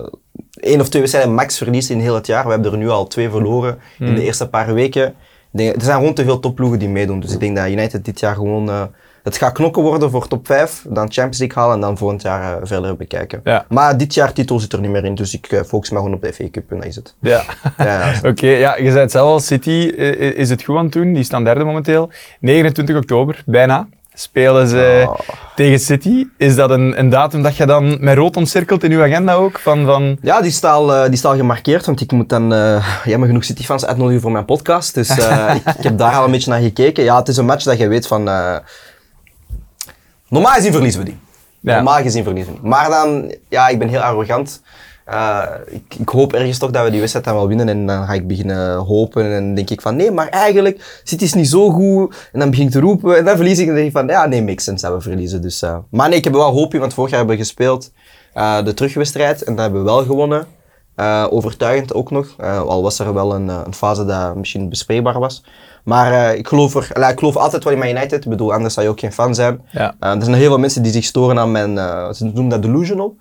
één of twee wedstrijden max verliest in heel het jaar. We hebben er nu al twee verloren in de eerste paar weken. Denk, er zijn gewoon te veel topploegen die meedoen, dus ik denk dat United dit jaar gewoon... eh, het gaat knokken worden voor top 5, dan Champions League halen en dan volgend jaar eh, verder bekijken. Ja. Maar dit jaar titel zit er niet meer in, dus ik eh, focus me gewoon op de FA Cup en dat is het. Ja. Ja. Oké, ja, je zei het zelf al, City is het goed aan het doen. Die staan derde momenteel. 29 oktober, bijna, spelen ze Oh. tegen City. Is dat een, een datum dat je dan met rood omcirkelt in uw agenda ook? Van, van... Ja, die is al, eh, die al gemarkeerd, want ik moet dan eh, jammer genoeg City-fans uitnodigen voor mijn podcast. Dus eh, ik, ik heb daar al een beetje naar gekeken. Ja, het is een match dat je weet van... normaal gezien verliezen we die. Ja. Normaal gezien verliezen we die. Maar dan, ja, ik ben heel arrogant. Ik, ik hoop ergens toch dat we die wedstrijd dan wel winnen en dan ga ik beginnen hopen en denk ik van nee, maar eigenlijk City is niet zo goed en dan begin ik te roepen en dan verlies ik en dan denk ik van ja, nee, makes sense dat we verliezen. Dus, eh, maar nee, ik heb wel hoop in, want vorig jaar hebben we gespeeld eh, de terugwedstrijd en dat hebben we wel gewonnen. Eh, overtuigend ook nog, al was er wel een, een fase dat misschien bespreekbaar was. Maar ik, geloof er, ik geloof altijd wel in Man United, ik bedoel, anders zou je ook geen fan zijn. Ja. Er zijn heel veel mensen die zich storen aan mijn, ze noemen dat delusional.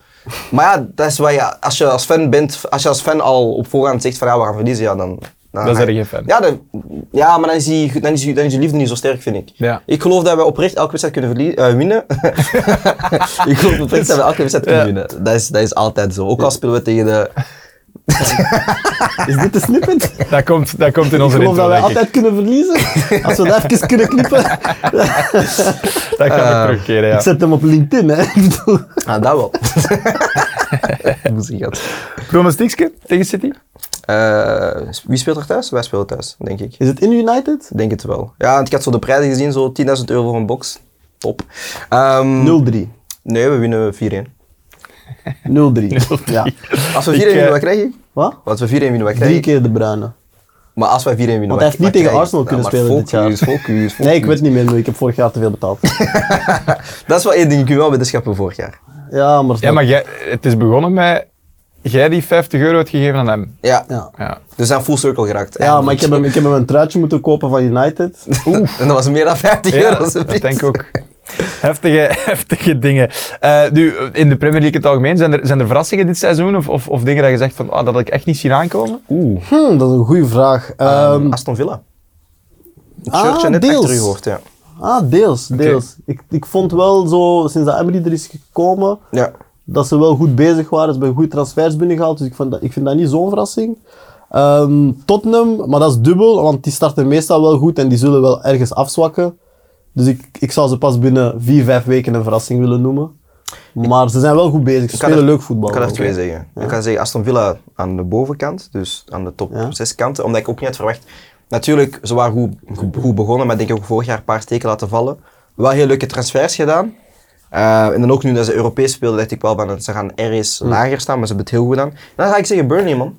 Maar ja, dat is wat je, als je als fan bent, als je als fan al op voorhand zegt van ja, we gaan verliezen, ja, dan... Dan, Dan je geen fan. Ja, dan, ja maar dan is, die, dan, is die, dan is je liefde niet zo sterk, vind ik. Ja. Ik geloof dat we oprecht elke wedstrijd kunnen verlie- eh, winnen. ik geloof oprecht dat we elke wedstrijd kunnen winnen. Dat is, dat is altijd zo. Ook al spelen we tegen de... Is dit de snippet? Dat, komt, dat komt in Ik onze geloof intro, dat wij denk ik. altijd kunnen verliezen. Als we dat even kunnen knippen. Dat kan ik terugkeren, ja. Ik zet hem op LinkedIn, hè. Ik. Ah, dat wel. Pronostiekje tegen City? Eh, wie speelt er thuis? Wij spelen thuis, denk ik. Is het in United? Ik denk het wel. Ja, want ik had zo de prijzen gezien, zo 10.000 euro voor een box. Top. Ehm, 0-3. Nee, we winnen 4-1. 0-3. Ja. Als we 4-1 Ik, winnen, eh, wat krijg je? Wat? Als we 4-1 winnen, wat krijg Drie je? keer de Bruine. Maar als wij 4-1 winnen, Want wat- hij heeft niet tegen? Arsenal kunnen spelen dit jaar. focus, Focus, focus. Nee, ik weet niet meer. Ik heb vorig jaar te veel betaald. Dat is wel één ding, ik wel weddenschappen vorig jaar. Ja, maar... Ja, maar jij, het is begonnen met jij die 50 euro hebt gegeven aan hem. Ja, Ja. Ja. dus aan full circle geraakt. Ja, maar ik heb, hem, ik heb hem een truitje moeten kopen van United. En dat was meer dan 50 Ja, euro. dat denk ik ook. Heftige, heftige dingen. Eh, nu, in de Premier League in het algemeen, zijn er, zijn er verrassingen dit seizoen? Of, of, of dingen dat je zegt van, ah, dat had ik echt niet zien aankomen? Oeh. Hm, dat is een goede vraag. Ehm, Ehm, Aston Villa. Het Ah, net deels. hoort, ja. ah, deels, deels. Ik, ik vond wel zo, sinds dat Emery er is gekomen, Ja, dat ze wel goed bezig waren. Ze hebben goede transfers binnengehaald, dus ik, vond dat, ik vind dat niet zo'n verrassing. Ehm, Tottenham, maar dat is dubbel, want die starten meestal wel goed en die zullen wel ergens afzwakken. Dus ik, ik zou ze pas binnen vier, vijf weken een verrassing willen noemen. Maar ze zijn wel goed bezig, ze spelen er- leuk voetbal. ik kan er twee zeggen. Ik kan zeggen Aston Villa aan de bovenkant, dus aan de top Ja. 6 kanten, omdat ik ook niet had verwacht. Natuurlijk, ze waren goed, goed, goed begonnen, maar ik denk ook vorig jaar een paar steken laten vallen. Wel heel leuke transfers gedaan. Eh, en dan ook nu dat ze Europees speelden, dacht ik wel van ze gaan ergens Hm. lager staan, maar ze hebben het heel goed gedaan. En dan ga ik zeggen Burnley, man.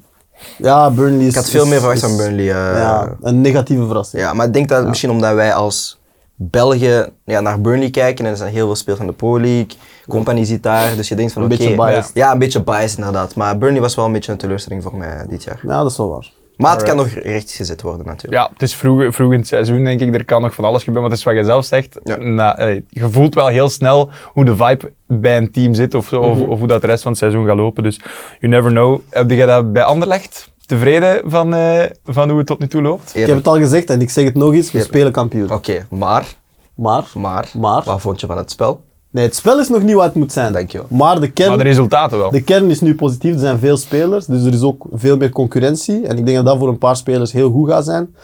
Ja, Burnley is... Ik had veel is- meer verwacht is- van Burnley. eh. Ja, een negatieve verrassing. Ja, maar ik denk dat misschien omdat wij als Belgen ja, naar Burnley kijken en er zijn heel veel spelers van de Pro League, Company zit daar, dus je denkt van Een oké, beetje biased. ja, een beetje biased inderdaad. Maar Burnley was wel een beetje een teleurstelling voor mij dit jaar. Ja, dat is wel waar. Maar het kan nog rechtgezet worden natuurlijk. Ja, het is vroeg, vroeg in het seizoen, denk ik. Er kan nog van alles gebeuren. Maar het is wat je zelf zegt. Ja. Nou, eh, je voelt wel heel snel hoe de vibe bij een team zit. Of, zo, of, Mhm. of hoe dat de rest van het seizoen gaat lopen. Dus you never know. Heb je dat bij Anderlecht? Tevreden van, eh, van hoe het tot nu toe loopt? Ik heb het al gezegd en ik zeg het nog eens, we spelen kampioen. Oké, maar, Maar, maar, Maar? wat vond je van het spel? nee, het spel is nog niet wat het moet zijn. Dankjewel. Maar de kern, Maar de resultaten wel. de kern is nu positief, er zijn veel spelers, dus er is ook veel meer concurrentie. En ik denk dat dat voor een paar spelers heel goed gaat zijn.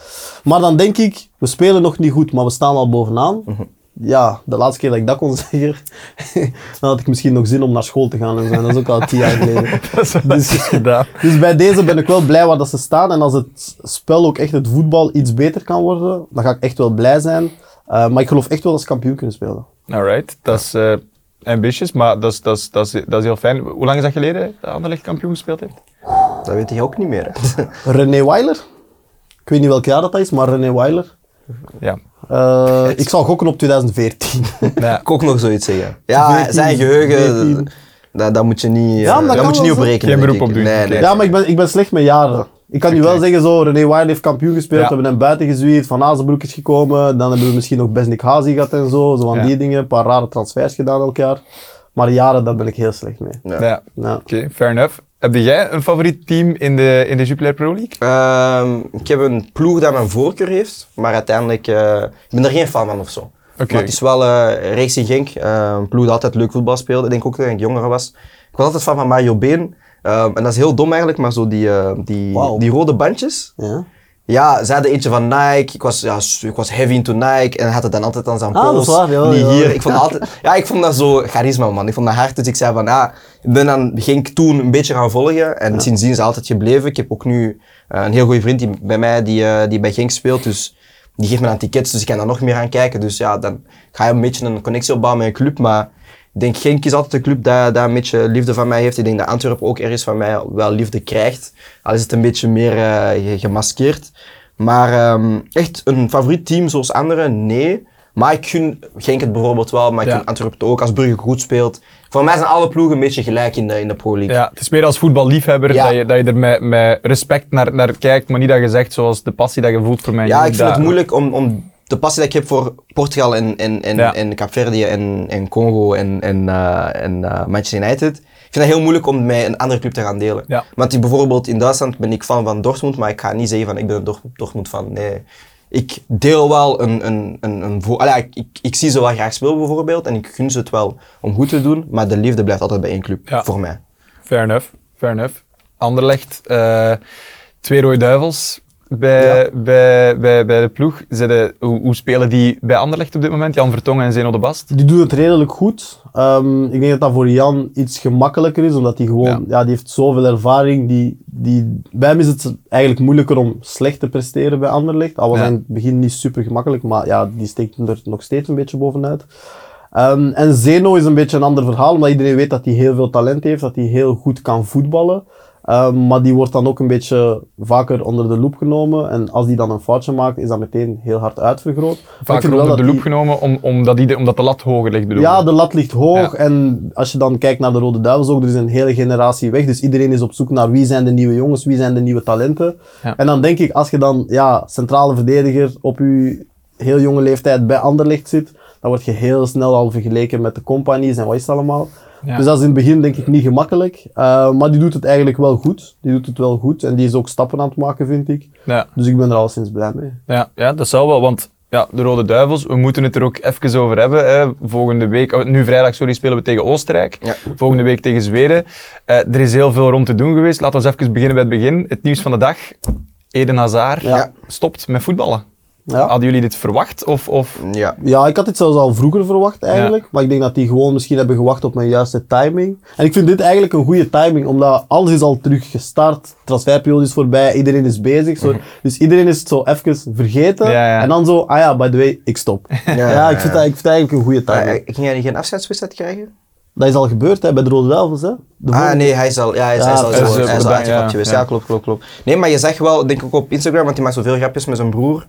Maar dan denk ik, we spelen nog niet goed, maar we staan al bovenaan. Mhm. Ja, de laatste keer dat ik dat kon zeggen, dan had ik misschien nog zin om naar school te gaan en zo. Dat is ook al tien jaar geleden. dat is Dus- gedaan. Dus bij deze ben ik wel blij waar dat ze staan. En als het spel ook echt het voetbal iets beter kan worden, dan ga ik echt wel blij zijn. Uh, maar ik geloof echt wel dat ze kampioen kunnen spelen. Alright, dat is eh, ambitious, maar dat is, dat, is, dat, is, dat is heel fijn. Hoe lang is dat geleden dat Anderlecht kampioen gespeeld heeft? Dat weet je ook niet meer. Hè? René Weiler. Ik weet niet welk jaar dat, dat is, maar René Weiler. Ja. Uh, ik zal gokken op 2014. ja. ik ook nog zoiets zeggen. Ja, 14, zijn geheugen, 14. dat, dat moet je niet, Ja, eh, dat moet je niet op rekenen. Geen beroep op doen. Nee, nee. ja, maar ik ben, ik ben slecht met jaren. Ik kan nu wel zeggen, zo, René Weiler heeft kampioen gespeeld, Ja. we hebben hem buiten gezwierd, Van Azenbroek is gekomen, dan hebben we misschien nog Besnik Hazi gehad en zo, zo van Ja. die dingen, een paar rare transfers gedaan elk jaar. Maar jaren, daar ben ik heel slecht mee. Ja. Ja. Ja. Oké, fair enough. Heb jij een favoriet team in de, in de Jupiler Pro League? Ehm, ik heb een ploeg dat mijn voorkeur heeft, maar uiteindelijk, eh ik ben er geen fan van of zo. Oké. Maar het is wel eh Racing Genk, eh, een ploeg dat altijd leuk voetbal speelde. Ik denk ook dat ik jonger was. Ik was altijd fan van Mario Been. Ehm, en dat is heel dom eigenlijk, maar zo die, eh, die, die rode bandjes. Ja. Ja, zij hadden eentje van Nike. Ik was, ja, ik was heavy into Nike en had het dan altijd aan zijn Ah, dat pols. waar, ja, niet ja. hier. Ik vond, altijd, ja, ik vond dat zo charisma, man. Ik vond dat hard. Dus ik zei van, ja, ik ben dan Genk toen een beetje gaan volgen. En sindsdien is altijd gebleven. Ik heb ook nu eh, een heel goede vriend die, bij mij die, eh, die bij Genk speelt. Dus die geeft me dan tickets, dus ik kan daar nog meer aan kijken. Dus ja, dan ga je een beetje een connectie opbouwen met een club. Maar ik denk Genk is altijd een club dat, dat een beetje liefde van mij heeft. Ik denk dat Antwerpen ook ergens van mij wel liefde krijgt. Al is het een beetje meer eh, ge- gemaskeerd. Maar ehm, echt een favoriet team zoals anderen, nee. Maar ik gun Genk het bijvoorbeeld wel, maar ik Ja. gun Antwerpen het ook als Brugge goed speelt. Voor mij zijn alle ploegen een beetje gelijk in de, in de Pro League. Ja, het is meer als voetballiefhebber Ja. dat, je, dat je er met, met respect naar, naar kijkt, maar niet dat je zegt zoals de passie dat je voelt voor mij. Ja, ik vind het moeilijk om, om de passie die ik heb voor Portugal en, en, en, Ja. en en, en Congo en, en, eh, en eh, Manchester United. Ik vind het heel moeilijk om met een andere club te gaan delen. Ja. Want ik, bijvoorbeeld in Duitsland ben ik fan van Dortmund, maar ik ga niet zeggen van ik ben een Dort- Dortmund fan. Nee. Ik deel wel een... een, een, een vo- Allee, ik, ik, ik zie ze wel graag spelen bijvoorbeeld en ik gun ze het wel om goed te doen, maar de liefde blijft altijd bij één club, Ja. voor mij. Fair enough, fair enough. Anderlecht, eh, twee rode duivels bij, Ja. bij, bij, bij de ploeg. Zitten, hoe, hoe spelen die bij Anderlecht op dit moment? Jan Vertongen en Zeno de Bast? Die doen het redelijk goed. Ehm, ik denk dat dat voor Jan iets gemakkelijker is, omdat hij gewoon, Ja. ja. die heeft zoveel ervaring. Die, die, bij hem is het eigenlijk moeilijker om slecht te presteren bij Anderlecht. Al was Ja. het begin niet super gemakkelijk, maar ja, die steekt er nog steeds een beetje bovenuit. Ehm, en Zeno is een beetje een ander verhaal, omdat iedereen weet dat hij heel veel talent heeft, dat hij heel goed kan voetballen. Ehm, maar die wordt dan ook een beetje vaker onder de loep genomen. En als die dan een foutje maakt, is dat meteen heel hard uitvergroot. Wel onder de loep die- genomen om, omdat, die de, omdat de lat hoger ligt, bedoel Ja, de lat ligt hoog. Ja. En als je dan kijkt naar de Rode Duivels ook, er is een hele generatie weg. Dus iedereen is op zoek naar wie zijn de nieuwe jongens, wie zijn de nieuwe talenten. Ja. En dan denk ik, als je dan ja, centrale verdediger op je heel jonge leeftijd bij Anderlecht zit, dan word je heel snel al vergeleken met de compagnies en wat is het allemaal. Ja. Dus dat is in het begin denk ik niet gemakkelijk. Eh, maar die doet het eigenlijk wel goed. Die doet het wel goed. En die is ook stappen aan het maken, vind ik. Ja. Dus ik ben er al sinds blij mee. Ja, ja, dat zou wel, want ja, de Rode Duivels, we moeten het er ook even over hebben. Hè. Volgende week, oh, nu vrijdag, sorry, spelen we tegen Oostenrijk. Ja. Volgende week tegen Zweden. Eh, er is heel veel rond te doen geweest. Laten we eens even beginnen bij het begin. Het nieuws van de dag. Eden Hazard Ja. stopt met voetballen. Ja. Hadden jullie dit verwacht? Of, of... Ja. Ja, ik had dit zelfs al vroeger verwacht eigenlijk. Maar ik denk dat die gewoon misschien hebben gewacht op mijn juiste timing. En ik vind dit eigenlijk een goede timing, omdat alles is al terug gestart. Transferperiode is voorbij, iedereen is bezig. Zo. Dus iedereen is het zo even vergeten. Ja, ja. En dan zo, ah ja, by the way, ik stop. Ja, ja, ik, vind dat, ik vind dat eigenlijk een goede timing. eh, ging jij geen afscheidswedstrijd krijgen? Dat is al gebeurd hè, bij de Rode Duivels. Hè. De Ah, nee, hij is al, ja, hij is, Ja, hij is al, is, eh, hij is ja, geweest. ja. Ja. klopt, klopt, klopt. Nee, maar je zegt wel, denk ik ook op Instagram, want hij maakt zoveel grapjes met zijn broer.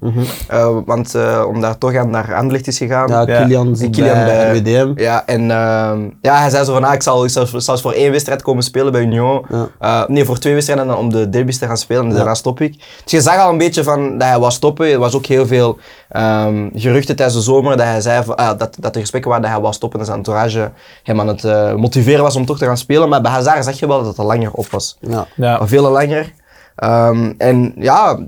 Eh, want eh, om daar toch aan naar Anderlecht is gegaan. Ja, Ja. Kilian zit Kilian bij bij- RWDM. Ja, en ehm, ja, hij zei zo van, ah, ik zal, ik zal zelfs voor één wedstrijd komen spelen bij Union. Ja. Eh, nee, voor twee wedstrijden dan om de derbies te gaan spelen en daarna stop ik. Dus je zag al een beetje van dat hij was stoppen. Er was ook heel veel ehm, geruchten tijdens de zomer dat hij zei van, ah, dat, dat er gesprekken waren dat hij was stoppen en zijn entourage hem aan het eh, motiveren was om toch te gaan spelen. Maar bij Hazard zag je wel dat het al langer op was. Ja. Ja. Veel langer. Ehm, en ja,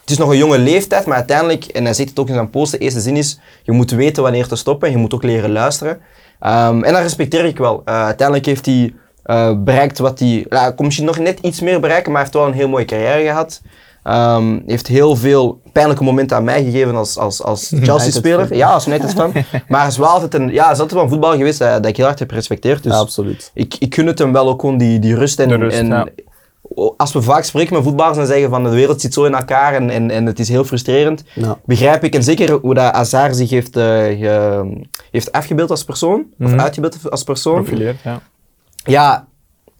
het is nog een jonge leeftijd, maar uiteindelijk, en hij zegt het ook in zijn post, de eerste zin is, je moet weten wanneer te stoppen en je moet ook leren luisteren. Ehm, en dat respecteer ik wel. Eh, uiteindelijk heeft hij eh, bereikt wat hij, ja, hij kon misschien nog net iets meer bereiken, maar hij heeft wel een heel mooie carrière gehad. Ehm heeft heel veel pijnlijke momenten aan mij gegeven als, als, als Chelsea-speler. Ja, als United-fan. maar hij is wel altijd een, ja, is altijd wel een voetballer geweest dat, dat ik heel hard heb gerespecteerd. Dus Ja, absoluut. ik, ik gun het hem wel ook gewoon die, die rust. En, rust, en ja. als we vaak spreken met voetballers en zeggen van de wereld zit zo in elkaar en, en, en het is heel frustrerend, Ja. begrijp ik. En zeker hoe dat Hazard zich heeft, eh, ge- heeft afgebeeld als persoon, of Mhm. uitgebeeld als persoon. Profileert, ja. Ja,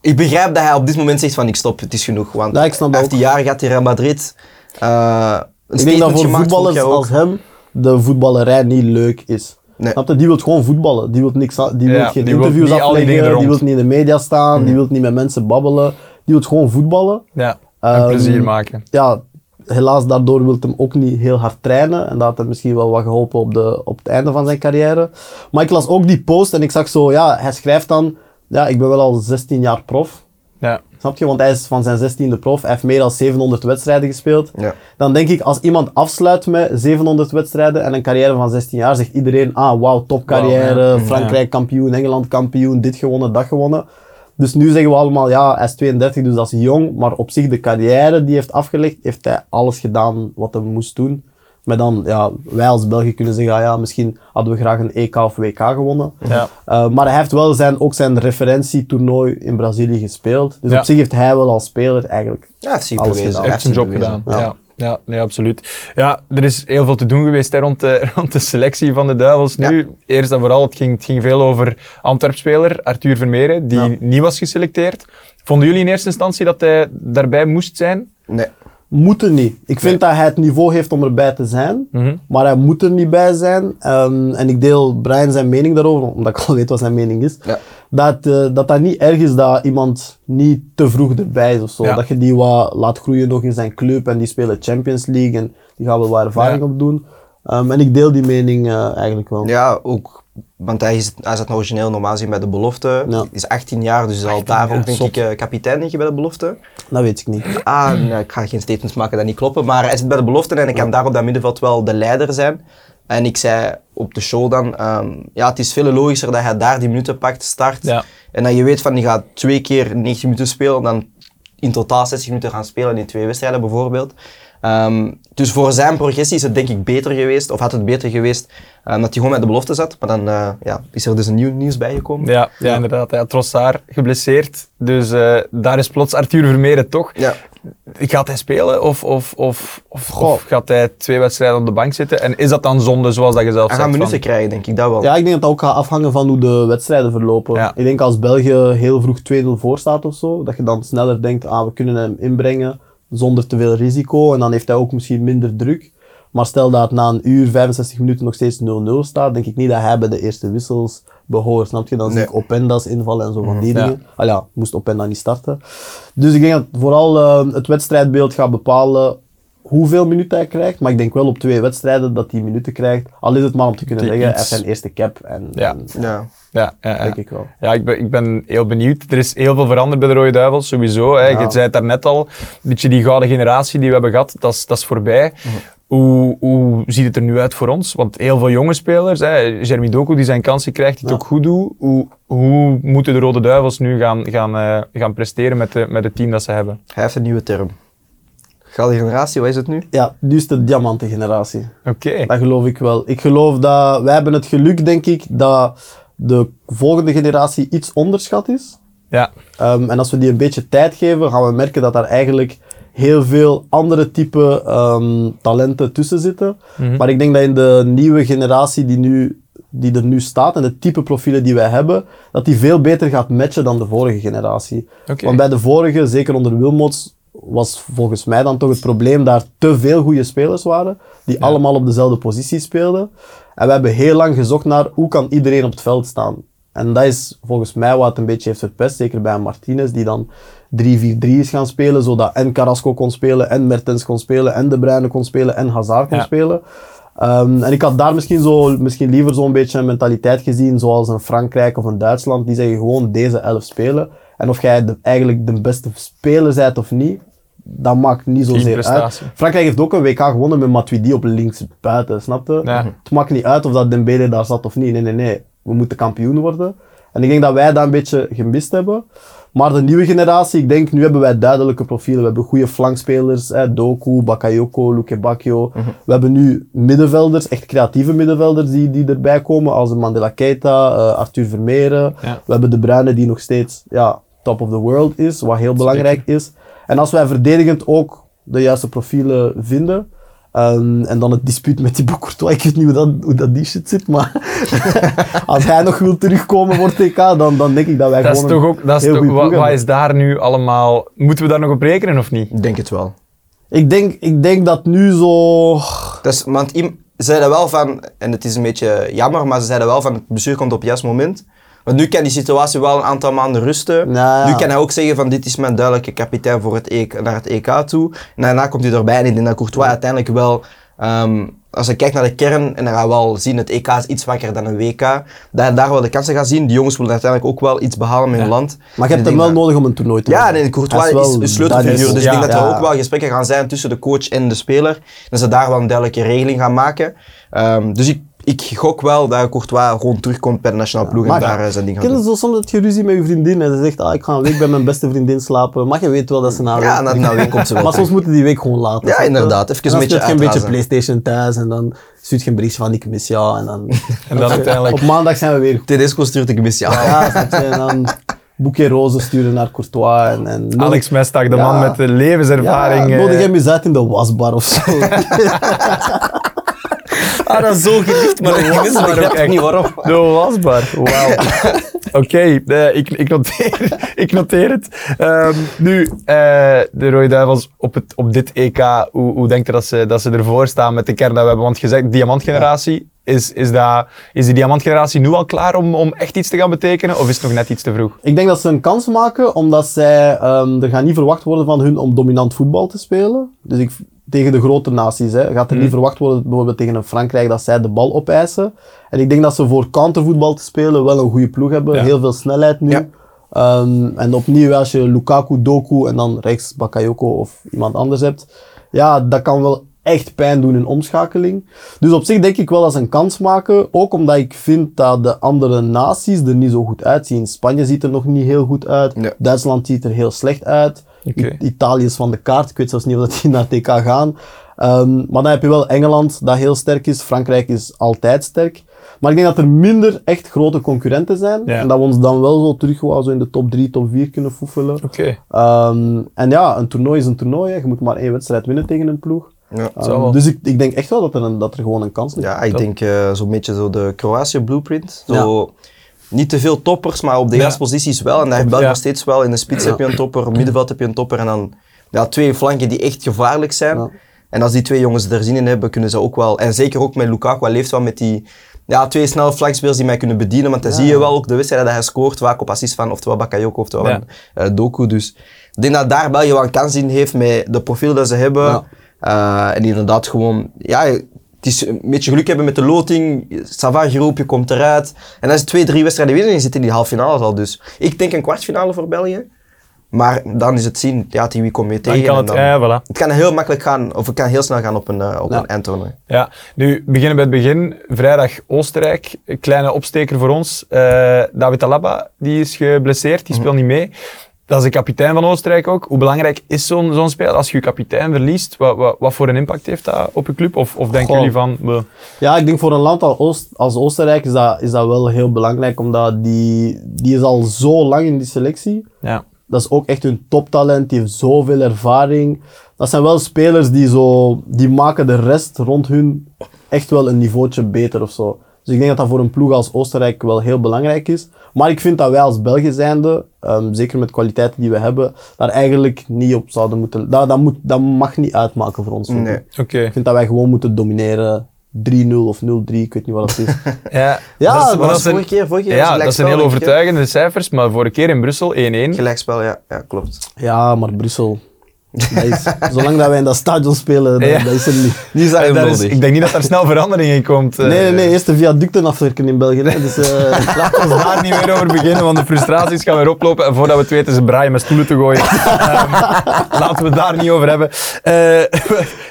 ik begrijp dat hij op dit moment zegt van ik stop, het is genoeg. Want Ja, ik snap hij dat heeft die jaren gehad in Real Madrid. eh een Ik denk dat voor gemaakt, voetballers jaar als hem de voetballerij niet leuk is. Nee. Snap je? Die wil gewoon voetballen. Die wil niks, die Ja, wil geen die interviews afleggen, die wil niet in de media staan, die wil niet met mensen babbelen. Die wil gewoon voetballen. ja. En Ehm, plezier maken. Ja, helaas daardoor wil hem ook niet heel hard trainen. En dat had hem misschien wel wat geholpen op, de, op het einde van zijn carrière. Maar ik las ook die post en ik zag zo, ja, hij schrijft dan, ja, ik ben wel al 16 jaar prof. Ja. Snap je? Want hij is van zijn 16e prof. Hij heeft meer dan 700 wedstrijden gespeeld. Ja. Dan denk ik, als iemand afsluit met 700 wedstrijden en een carrière van 16 jaar, zegt iedereen, ah, wauw, topcarrière, ja. Frankrijk kampioen, Engeland kampioen, dit gewonnen, dat gewonnen. Dus nu zeggen we allemaal, ja, hij is 32, dus dat is jong. Maar op zich, de carrière die hij heeft afgelegd, heeft hij alles gedaan wat hij moest doen. Maar dan, ja, wij als België kunnen zeggen, ah ja, misschien hadden we graag een EK of WK gewonnen. Ja. Uh, maar hij heeft wel zijn, ook zijn referentietoernooi in Brazilië gespeeld. Dus Ja. op zich heeft hij wel als speler eigenlijk Ja, Alles gedaan. Hij zijn job gedaan. Ja. Ja. Ja, nee, absoluut. Ja, er is heel veel te doen geweest hè, rond, de, rond de selectie van de Duivels nu. Eerst en vooral, het ging, het ging veel over Antwerp-speler Arthur Vermeeren, die Ja. niet was geselecteerd. Vonden jullie in eerste instantie dat hij daarbij moest zijn? Nee. Moet er niet. Ik vind dat hij het niveau heeft om erbij te zijn, Mhm. maar hij moet er niet bij zijn. Ehm, en ik deel Brian zijn mening daarover, omdat ik al weet wat zijn mening is. Ja. Dat, eh, dat dat niet erg is dat iemand niet te vroeg erbij is of zo. Ja. Dat je die wat laat groeien nog in zijn club en die spelen Champions League en die gaan wel wat ervaring Ja. opdoen. Ehm, en ik deel die mening eh, eigenlijk wel. Ja, ook. Want hij, is, hij zat origineel normaal gezien bij de belofte. Ja. Is 18 jaar, dus is al daar ook denk zot. ik eh, kapitein denk je, bij de belofte. Dat weet ik niet. Ah, nee, ik ga geen statements maken dat niet kloppen. Maar hij zit bij de belofte en hij kan daar op dat middenveld wel de leider zijn. En ik zei op de show dan, ehm, ja, het is veel logischer dat hij daar die minuten pakt, start. Ja. En dat je weet van, die gaat twee keer 90 minuten spelen, dan in totaal 60 minuten gaan spelen in twee wedstrijden bijvoorbeeld. Ehm, dus voor zijn progressie is het denk ik beter geweest, of had het beter geweest, eh, dat hij gewoon met de belofte zat. Maar dan eh, ja, is er dus een nieuw nieuws bijgekomen. Ja, ja, inderdaad. Ja, Trossard geblesseerd. Dus eh, daar is plots Arthur Vermeeren toch. Ja. gaat hij spelen of, of, of, of, Goh. of gaat hij twee wedstrijden op de bank zitten? En is dat dan zonde, zoals dat je zelf Hij zegt? gaat minuten van- krijgen, denk ik, dat wel. Ja, ik denk dat dat ook gaat afhangen van hoe de wedstrijden verlopen. Ja. Ik denk als België heel vroeg 2-0 voor staat of zo, dat je dan sneller denkt, ah, we kunnen hem inbrengen zonder te veel risico. En dan heeft hij ook misschien minder druk. Maar stel dat na een uur, 65 minuten nog steeds 0-0 staat, denk ik niet dat hij bij de eerste wissels behoort. Snap je? Dan zie Nee. ik Openda's invallen en zo van die Ja. dingen. Ah ja, moest Openda niet starten. Dus ik denk dat vooral eh, het wedstrijdbeeld gaat bepalen hoeveel minuten hij krijgt. Maar ik denk wel op twee wedstrijden dat hij minuten krijgt. Al is het maar om te kunnen Die zeggen, hij heeft zijn eerste cap. En, Ja. en Ja. Ja, ja, ja. denk ik wel. Ja, ik ben, ik ben heel benieuwd. Er is heel veel veranderd bij de Rode Duivels, sowieso. Hè. Ja. Je zei het daarnet al, een beetje die gouden generatie die we hebben gehad, dat is, dat is voorbij. Mhm. Hoe, hoe ziet het er nu uit voor ons? Want heel veel jonge spelers, hè, Jeremy Doku die zijn kansen krijgt, die het ook goed doet. Hoe, hoe moeten de Rode Duivels nu gaan, gaan, eh, gaan presteren met, de, met het team dat ze hebben? Hij heeft een nieuwe term. Gouden generatie, wat is het nu? Ja, nu is de diamantengeneratie. Oké. Dat geloof ik wel. Ik geloof dat wij hebben het geluk, denk ik, dat de volgende generatie iets onderschat is. Ja, Ehm, en als we die een beetje tijd geven, gaan we merken dat daar eigenlijk heel veel andere type ehm, talenten tussen zitten. Mhm. Maar ik denk dat in de nieuwe generatie die, nu, die er nu staat en de type profielen die wij hebben, dat die veel beter gaat matchen dan de vorige generatie. Want bij de vorige, zeker onder Wilmots, was volgens mij dan toch het probleem daar te veel goede spelers waren, die allemaal op dezelfde positie speelden. En we hebben heel lang gezocht naar hoe kan iedereen op het veld staan. En dat is volgens mij wat het een beetje heeft verpest, zeker bij Martinez, die dan 3-4-3 is gaan spelen, zodat en Carrasco kon spelen, en Mertens kon spelen, en De Bruyne kon spelen, en Hazard kon Ja. spelen. Ehm, en ik had daar misschien, zo, misschien liever zo'n beetje een mentaliteit gezien, zoals een Frankrijk of een Duitsland, die zeggen gewoon deze elf spelen. En of jij de, eigenlijk de beste speler bent of niet, dat maakt niet zozeer uit. Frankrijk heeft ook een WK gewonnen met Matuidi op links buiten, snap je? Ja. Het maakt niet uit of dat Dembele daar zat of niet. Nee, nee, nee. We moeten kampioen worden. En ik denk dat wij dat een beetje gemist hebben. Maar de nieuwe generatie, ik denk, nu hebben wij duidelijke profielen. We hebben goede flankspelers, hè, Doku, Bakayoko, Luke Bacchio. We hebben nu middenvelders, echt creatieve middenvelders die, die erbij komen, als Mandela Keita, eh, Arthur Vermeeren. Ja. We hebben De Bruyne die nog steeds ja, top of the world is, wat heel belangrijk is. En als wij verdedigend ook de juiste profielen vinden, ehm, en dan het dispuut met Thibaut Courtois, ik weet niet hoe dat, hoe dat die shit zit, maar als hij nog wil terugkomen voor TK, dan, dan denk ik dat wij Dat is gewoon toch een ook, dat is heel toch, wat, wat is daar nu allemaal, moeten we daar nog op rekenen of niet? Ik denk het wel. Ik denk, ik denk dat nu zo... Dus, want ze zeiden wel van, en het is een beetje jammer, maar ze zeiden wel van het bestuur komt op het juiste moment. Want nu kan die situatie wel een aantal maanden rusten. Ja, ja. Nu kan hij ook zeggen van dit is mijn duidelijke kapitein voor het EK, naar het EK toe. En daarna komt hij erbij en ik denk dat Courtois uiteindelijk wel, ehm, als je kijkt naar de kern, en dan gaan we wel zien het EK is iets zwakker dan een WK, dat hij daar wel de kansen gaat zien. Die jongens willen uiteindelijk ook wel iets behalen met hun land. Maar je hebt hem wel dat- nodig om een toernooi te ja, winnen. nee, Courtois is, wel- een sleutelfiguur. is- Dus ik denk dat er ja. ook wel gesprekken gaan zijn tussen de coach en de speler. Dat ze daar wel een duidelijke regeling gaan maken. Ehm, dus ik, ik gok wel dat Courtois gewoon terugkomt bij de nationale ploeg en Maar daar zijn ding gaat Ken je zo soms dat je ruzie met je vriendin en ze zegt, ah, ik ga een week bij mijn beste vriendin slapen. Maar je weet wel dat ze na een Ja, week- na, na week komt ze wel Maar soms moeten die week gewoon laten. Ja, inderdaad. Even En een dan beetje je een beetje. Playstation thuis en dan stuurt je een berichtje van ik mis jou. En dan, En dan uiteindelijk... op maandag zijn we weer goed. Tedesco stuurt ik mis. Ja. Ja? En dan boekje rozen sturen naar Courtois. En, en Alex Mestag, de Ja. man met de levenservaring. Ja, nodig hem eens uit in de wasbar of zo. Ah, dat is zo geliefd, maar ik wasbaar ook begrijp echt. niet waarom. De wasbar. Wauw. Oké, eh, ik, ik, noteer, ik noteer het. Ehm, nu, eh, de Rode Duivels op, het, op dit EK, hoe, hoe denkt je dat ze, dat ze ervoor staan met de kern dat we hebben? Want gezegd, diamantgeneratie, is, is, dat, is die diamantgeneratie nu al klaar om, om echt iets te gaan betekenen? Of is het nog net iets te vroeg? Ik denk dat ze een kans maken, omdat zij, ehm, er gaat niet verwacht worden van hun om dominant voetbal te spelen. Dus ik, tegen de grote naties hè, gaat er niet verwacht worden, bijvoorbeeld tegen een Frankrijk, dat zij de bal opeisen. En ik denk dat ze voor countervoetbal te spelen wel een goede ploeg hebben. Ja. Heel veel snelheid nu. Ja. Ehm, en opnieuw, als je Lukaku, Doku en dan rechts Bakayoko of iemand anders hebt, ja, dat kan wel echt pijn doen in omschakeling. Dus op zich denk ik wel dat ze een kans maken. Ook omdat ik vind dat de andere naties er niet zo goed uitzien. Spanje ziet er nog niet heel goed uit. Ja. Duitsland ziet er heel slecht uit. Italië is van de kaart. Ik weet zelfs niet of dat die naar TK gaan. Ehm, maar dan heb je wel Engeland, dat heel sterk is. Frankrijk is altijd sterk. Maar ik denk dat er minder echt grote concurrenten zijn. Ja. En dat we ons dan wel zo terug wel zo in de top 3, top 4 kunnen foefelen. Oké. Ehm, en ja, een toernooi is een toernooi. hè. Je moet maar één wedstrijd winnen tegen een ploeg. Ja. Ehm, dus ik, ik denk echt wel dat er, een, dat er gewoon een kans ligt. Ja, ik denk eh, zo'n beetje zo de Kroatië blueprint. Zo, Ja. Niet te veel toppers, maar op de juiste posities wel. En België Ja. nog steeds wel. In de spits heb je een topper, op middenveld heb je een topper. En dan ja, twee flanken die echt gevaarlijk zijn. En als die twee jongens er zin in hebben, kunnen ze ook wel... En zeker ook met Lukaku, hij leeft wel met die... Ja, twee snelle flankspelers die mij kunnen bedienen. Want dan zie je wel ook de wedstrijden dat hij scoort, vaak op assist van oftewel Bakayoko oftewel Ja. van, eh, Doku. Dus ik denk dat daar België wel een kans in heeft met de profiel dat ze hebben. Ja. Eh, en inderdaad gewoon... Ja, het is een beetje geluk hebben met de loting. Savant Giroud, je komt eruit. En als je twee, drie wedstrijden winnen, je zit in die halve finale al. Dus ik denk een kwartfinale voor België. Maar dan is het zien, ja, tegen wie kom je Dan tegen. kan en het, dan- voilà. het kan heel makkelijk gaan, of het kan heel snel gaan op een, eh, op Ja. een eindtoernooi. Ja, nu beginnen bij het begin. Vrijdag Oostenrijk, een kleine opsteker voor ons. Eh, David Alaba, die is geblesseerd, die speelt niet mee. Dat is de kapitein van Oostenrijk ook. Hoe belangrijk is zo'n zo'n speler? Als je je kapitein verliest, wat, wat, wat voor een impact heeft dat op je club? Of, of denken Goh. jullie van... bleh, Ja, ik denk voor een land als, Oost, als Oostenrijk is dat, is dat wel heel belangrijk, omdat die, die is al zo lang in die selectie. ja. Dat is ook echt hun toptalent, die heeft zoveel ervaring. Dat zijn wel spelers die, zo, die maken de rest rond hun echt wel een niveautje beter of zo. Dus ik denk dat dat voor een ploeg als Oostenrijk wel heel belangrijk is. Maar ik vind dat wij als België zijnde, ehm, zeker met kwaliteiten die we hebben, daar eigenlijk niet op zouden moeten... Dat, dat, moet, dat mag niet uitmaken voor ons. Nee. Oké. Ik vind dat wij gewoon moeten domineren. 3-0 of 0-3, ik weet niet wat het is. Ja, Ja, dat is, dat was een, vorige keer, vorige keer ja, was dat het zijn heel overtuigende cijfers, maar vorige keer in Brussel 1-1. hè. Gelijkspel, ja. Ja, klopt. ja, maar Brussel. Dat is, zolang dat wij in dat stadion spelen, dat, Ja. dat is er niet. Die is Eh, dat ik denk niet dat er snel verandering in komt. eh. Nee, nee, nee, eerst de viaducten afwerken in België. Hè. Dus, eh, Laten we daar niet meer over beginnen, want de frustraties gaan weer oplopen. En voordat we het weten, ze braaien met stoelen te gooien. Ehm, laten we het daar niet over hebben. Eh,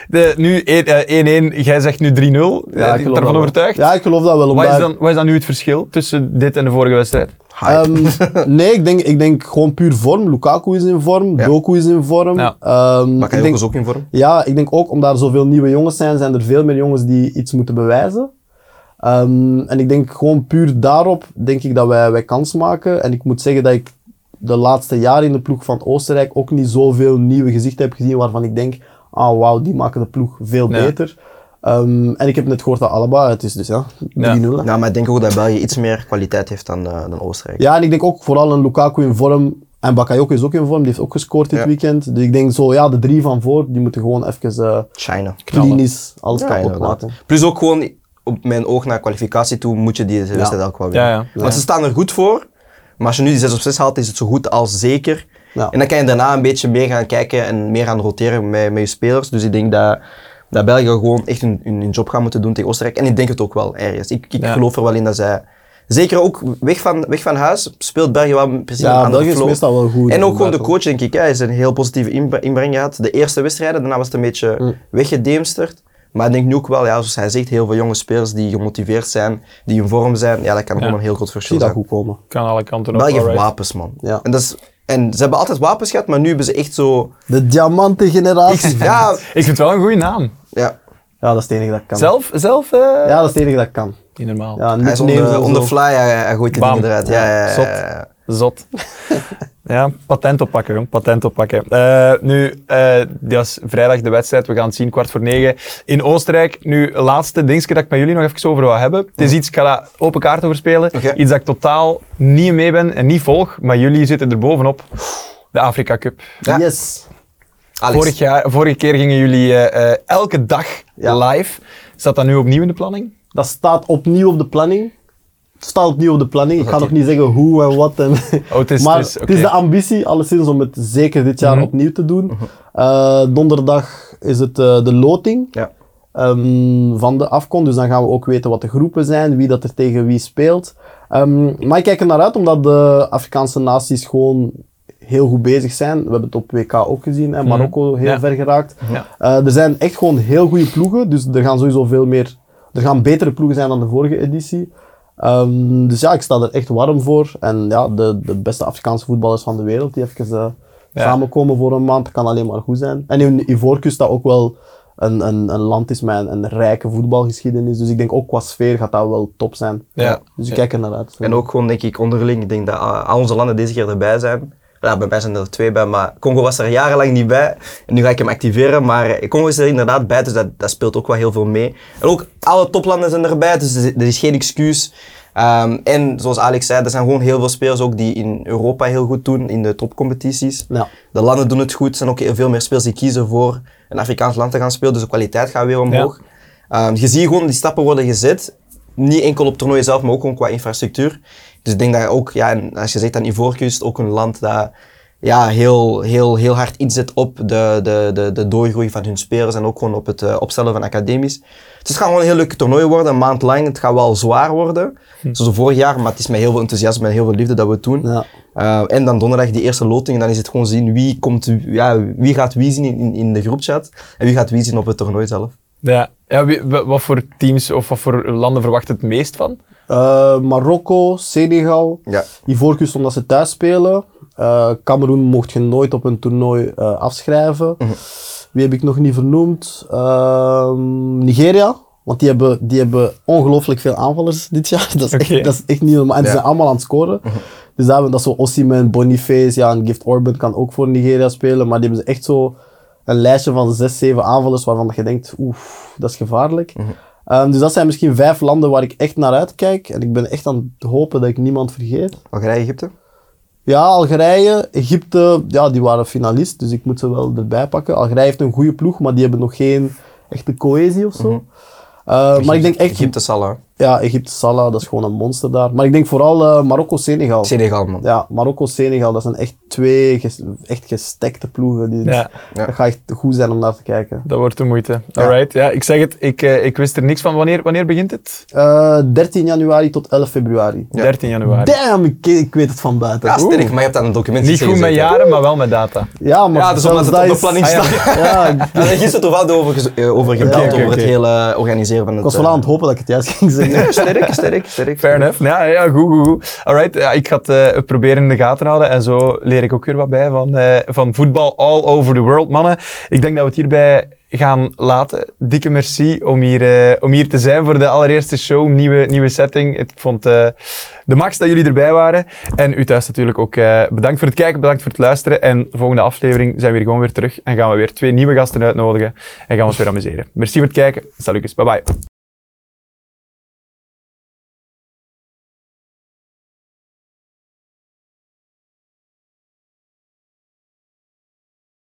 de, nu 1-1, eh, jij zegt nu 3-0. ja, ik geloof dat daarvan wel. overtuigd? Ja, ik geloof dat wel. wat, is dan, wat is dan nu het verschil tussen dit en de vorige wedstrijd? Ehm, nee, ik denk, ik denk gewoon puur vorm. Lukaku is in vorm, Ja. Doku is in vorm. Ja. Ehm, ik denk, is ook in vorm. Ja, ik denk ook omdat er zoveel nieuwe jongens zijn, zijn er veel meer jongens die iets moeten bewijzen. Ehm, en ik denk gewoon puur daarop, denk ik dat wij, wij kans maken. En ik moet zeggen dat ik de laatste jaren in de ploeg van Oostenrijk ook niet zoveel nieuwe gezichten heb gezien waarvan ik denk, ah wauw, die maken de ploeg veel Ja. beter. Ehm, en ik heb net gehoord dat Alaba, het is dus ja, 3-0. hè. Ja, maar ik denk ook dat België iets meer kwaliteit heeft dan, eh, dan Oostenrijk. Ja, en ik denk ook vooral een Lukaku in vorm. En Bakayoko is ook in vorm, die heeft ook gescoord dit Ja. weekend. Dus ik denk zo, ja, de drie van voor, die moeten gewoon even eh China. klinisch alles Ja, kapot maken. Plus ook gewoon op mijn oog naar kwalificatie toe moet je die wedstrijd ook wel winnen. Ja, ja. Want ze staan er goed voor. Maar als je nu die 6 op 6 haalt, is het zo goed als zeker. Ja. En dan kan je daarna een beetje meer gaan kijken en meer gaan roteren met, met je spelers. Dus ik denk dat, dat België gewoon echt hun, hun, hun job gaat moeten doen tegen Oostenrijk. En ik denk het ook wel ergens. Ik, ik Ja. geloof er wel in dat zij... Zeker ook weg van, weg van huis speelt België wel precies een Ja, andere België is flow. meestal wel goed. En ook gewoon de coach, denk ik. Hij is een heel positieve inbre- inbreng gehad. De eerste wedstrijden, daarna was het een beetje Mm. weggedemsterd. Maar ik denk nu ook wel, ja, zoals hij zegt, heel veel jonge spelers die gemotiveerd zijn, die in vorm zijn. Ja, dat kan gewoon een heel groot verschil zijn. goed komen. Kan alle kanten op. België heeft wapens, man. Ja. En, dat is, en ze hebben altijd wapens gehad, maar nu hebben ze echt zo... De diamantengeneratie. Ja, Ik vind het wel een goede naam. Ja. Ja, dat is het enige dat kan. Zelf? zelf eh, Ja, dat is het enige dat kan. Niet normaal. Ja, Hij is on the, on fly, hij, hij gooit Bam. dingen eruit. Ja, ja, ja, Zot. ja, ja. Zot. ja, patent oppakken, jong. Patent oppakken. Eh, nu, eh dat is vrijdag de wedstrijd. We gaan het zien, kwart voor negen in Oostenrijk. Nu, laatste dingetje dat ik met jullie nog even over wil hebben. Het is iets, ik ga daar open kaart over spelen. Iets dat ik totaal niet mee ben en niet volg, maar jullie zitten er bovenop. De Afrika Cup. Ja. Yes. Alex. Vorig jaar, vorige keer gingen jullie eh, eh, elke dag Ja. live. Staat dat nu opnieuw in de planning? Dat staat opnieuw op de planning. Het staat opnieuw op de planning. Ik ga nog niet zeggen hoe en wat. En Oh, het is, maar het is, het is de ambitie, alleszins, om het zeker dit jaar Mhm. opnieuw te doen. Eh, donderdag is het de loting Ja. ehm, van de afkom. Dus dan gaan we ook weten wat de groepen zijn, wie dat er tegen wie speelt. Ehm, maar ik kijk er naar uit, omdat de Afrikaanse naties gewoon heel goed bezig zijn. We hebben het op WK ook gezien, hè. Marokko heel Ja. ver geraakt. Ja. Eh, er zijn echt gewoon heel goede ploegen, dus er gaan sowieso veel meer, er gaan betere ploegen zijn dan de vorige editie. Ehm, dus ja, ik sta er echt warm voor. En ja, de, de beste Afrikaanse voetballers van de wereld, die even eh, Ja. Samenkomen voor een maand kan alleen maar goed zijn. En in Ivoorkust dat ook wel een, een, een land is met een, een rijke voetbalgeschiedenis. Dus ik denk ook qua sfeer gaat dat wel top zijn. Ja. Dus ik kijk er naar uit. En ook gewoon, denk ik, onderling. Ik denk dat uh, al onze landen deze keer erbij zijn. Ja, bij mij zijn er twee bij, maar Congo was er jarenlang niet bij. En nu ga ik hem activeren, maar Congo is er inderdaad bij, dus dat, dat speelt ook wel heel veel mee. En ook alle toplanden zijn erbij, dus er is geen excuus. Um, en zoals Alex zei, er zijn gewoon heel veel spelers ook die in Europa heel goed doen, in de topcompetities. Ja. De landen doen het goed, er zijn ook heel veel meer spelers die kiezen voor een Afrikaans land te gaan spelen, dus de kwaliteit gaat weer omhoog. Ja. Um, je ziet gewoon, die stappen worden gezet. Niet enkel op toernooien zelf, maar ook gewoon qua infrastructuur. Dus ik denk dat ook, ja, en als je zegt aan Ivoorkust, ook een land dat ja, heel, heel, heel hard inzet op de, de, de, de doorgroei van hun spelers en ook gewoon op het uh, opstellen van academies. Dus het gaat gewoon een heel leuk toernooi worden, een maand lang. Het gaat wel zwaar worden, hm. zoals vorig jaar, maar het is met heel veel enthousiasme en heel veel liefde dat we het doen. Ja. Uh, en dan donderdag die eerste loting, en dan is het gewoon zien wie, komt, ja, wie gaat wie zien in, in de groepchat en wie gaat wie zien op het toernooi zelf. Ja, ja wie, wat voor teams of wat voor landen verwacht het meest van? Uh, Marokko, Senegal, ja. Ivoorkust omdat ze thuis spelen. Uh, Cameroen mocht je nooit op een toernooi uh, afschrijven. Mhm. Mm -hmm. Wie heb ik nog niet vernoemd? Uh, Nigeria. Want die hebben, die hebben ongelooflijk veel aanvallers dit jaar. Dat is, okay. echt, dat is echt niet normaal. En die Ja. zijn allemaal aan het scoren. Mhm. Dus dat, dat is zo Osimhen, Boniface, ja, en Gift Orban kan ook voor Nigeria spelen. Maar die hebben ze echt zo een lijstje van zes, zeven aanvallers waarvan je denkt, oef, dat is gevaarlijk. Mhm. Um, dus dat zijn misschien vijf landen waar ik echt naar uitkijk. En ik ben echt aan het hopen dat ik niemand vergeet. Algerije, Egypte? Ja, Algerije, Egypte, ja, die waren finalist, dus ik moet ze wel erbij pakken. Algerije heeft een goede ploeg, maar die hebben nog geen echte cohesie of zo. Mhm. Uh, maar ik denk echt, Egypte, Salah. Ja, Egypte, Salah, dat is gewoon een monster daar. Maar ik denk vooral uh, Marokko-Senegal. Senegal, man. Ja, Marokko-Senegal, dat zijn echt twee ges- echt gestekte ploegen. Die, Ja, Ja. Dat gaat echt goed zijn om naar te kijken. dat wordt de moeite. Alright, ja, ik zeg het, ik, eh, ik wist er niks van. Wanneer, wanneer begint het? Uh, 13 januari tot 11 februari. Ja. 13 januari. Damn, ik, ik weet het van buiten. Ja, sterk, maar je hebt aan een document Niet goed met jaren, maar wel met data. Ja, maar Ja, dus omdat het dat op de planning Ah, staat. Ja, ik- gisteren toevallig over, gez- eh, over gebeld, over oké. het hele organiseren van het... ik was wel eh, aan het hopen dat ik het juist ging zeggen. Sterk, sterk, sterk. Fair enough. Ja, ja goed, goed, goed. Alright, ja, ik ga het eh, proberen in de gaten houden en zo leer ik ook weer wat bij van, eh, van voetbal all over the world, mannen. Ik denk dat we het hierbij gaan laten. Dikke merci om hier, eh, om hier te zijn voor de allereerste show, nieuwe, nieuwe setting. Ik vond de max dat jullie erbij waren. En u thuis natuurlijk ook bedankt voor het kijken, bedankt voor het luisteren. En de volgende aflevering zijn we hier gewoon weer terug en gaan we weer twee nieuwe gasten uitnodigen en gaan we ons weer amuseren. Merci voor het kijken. Salutjes, bye bye.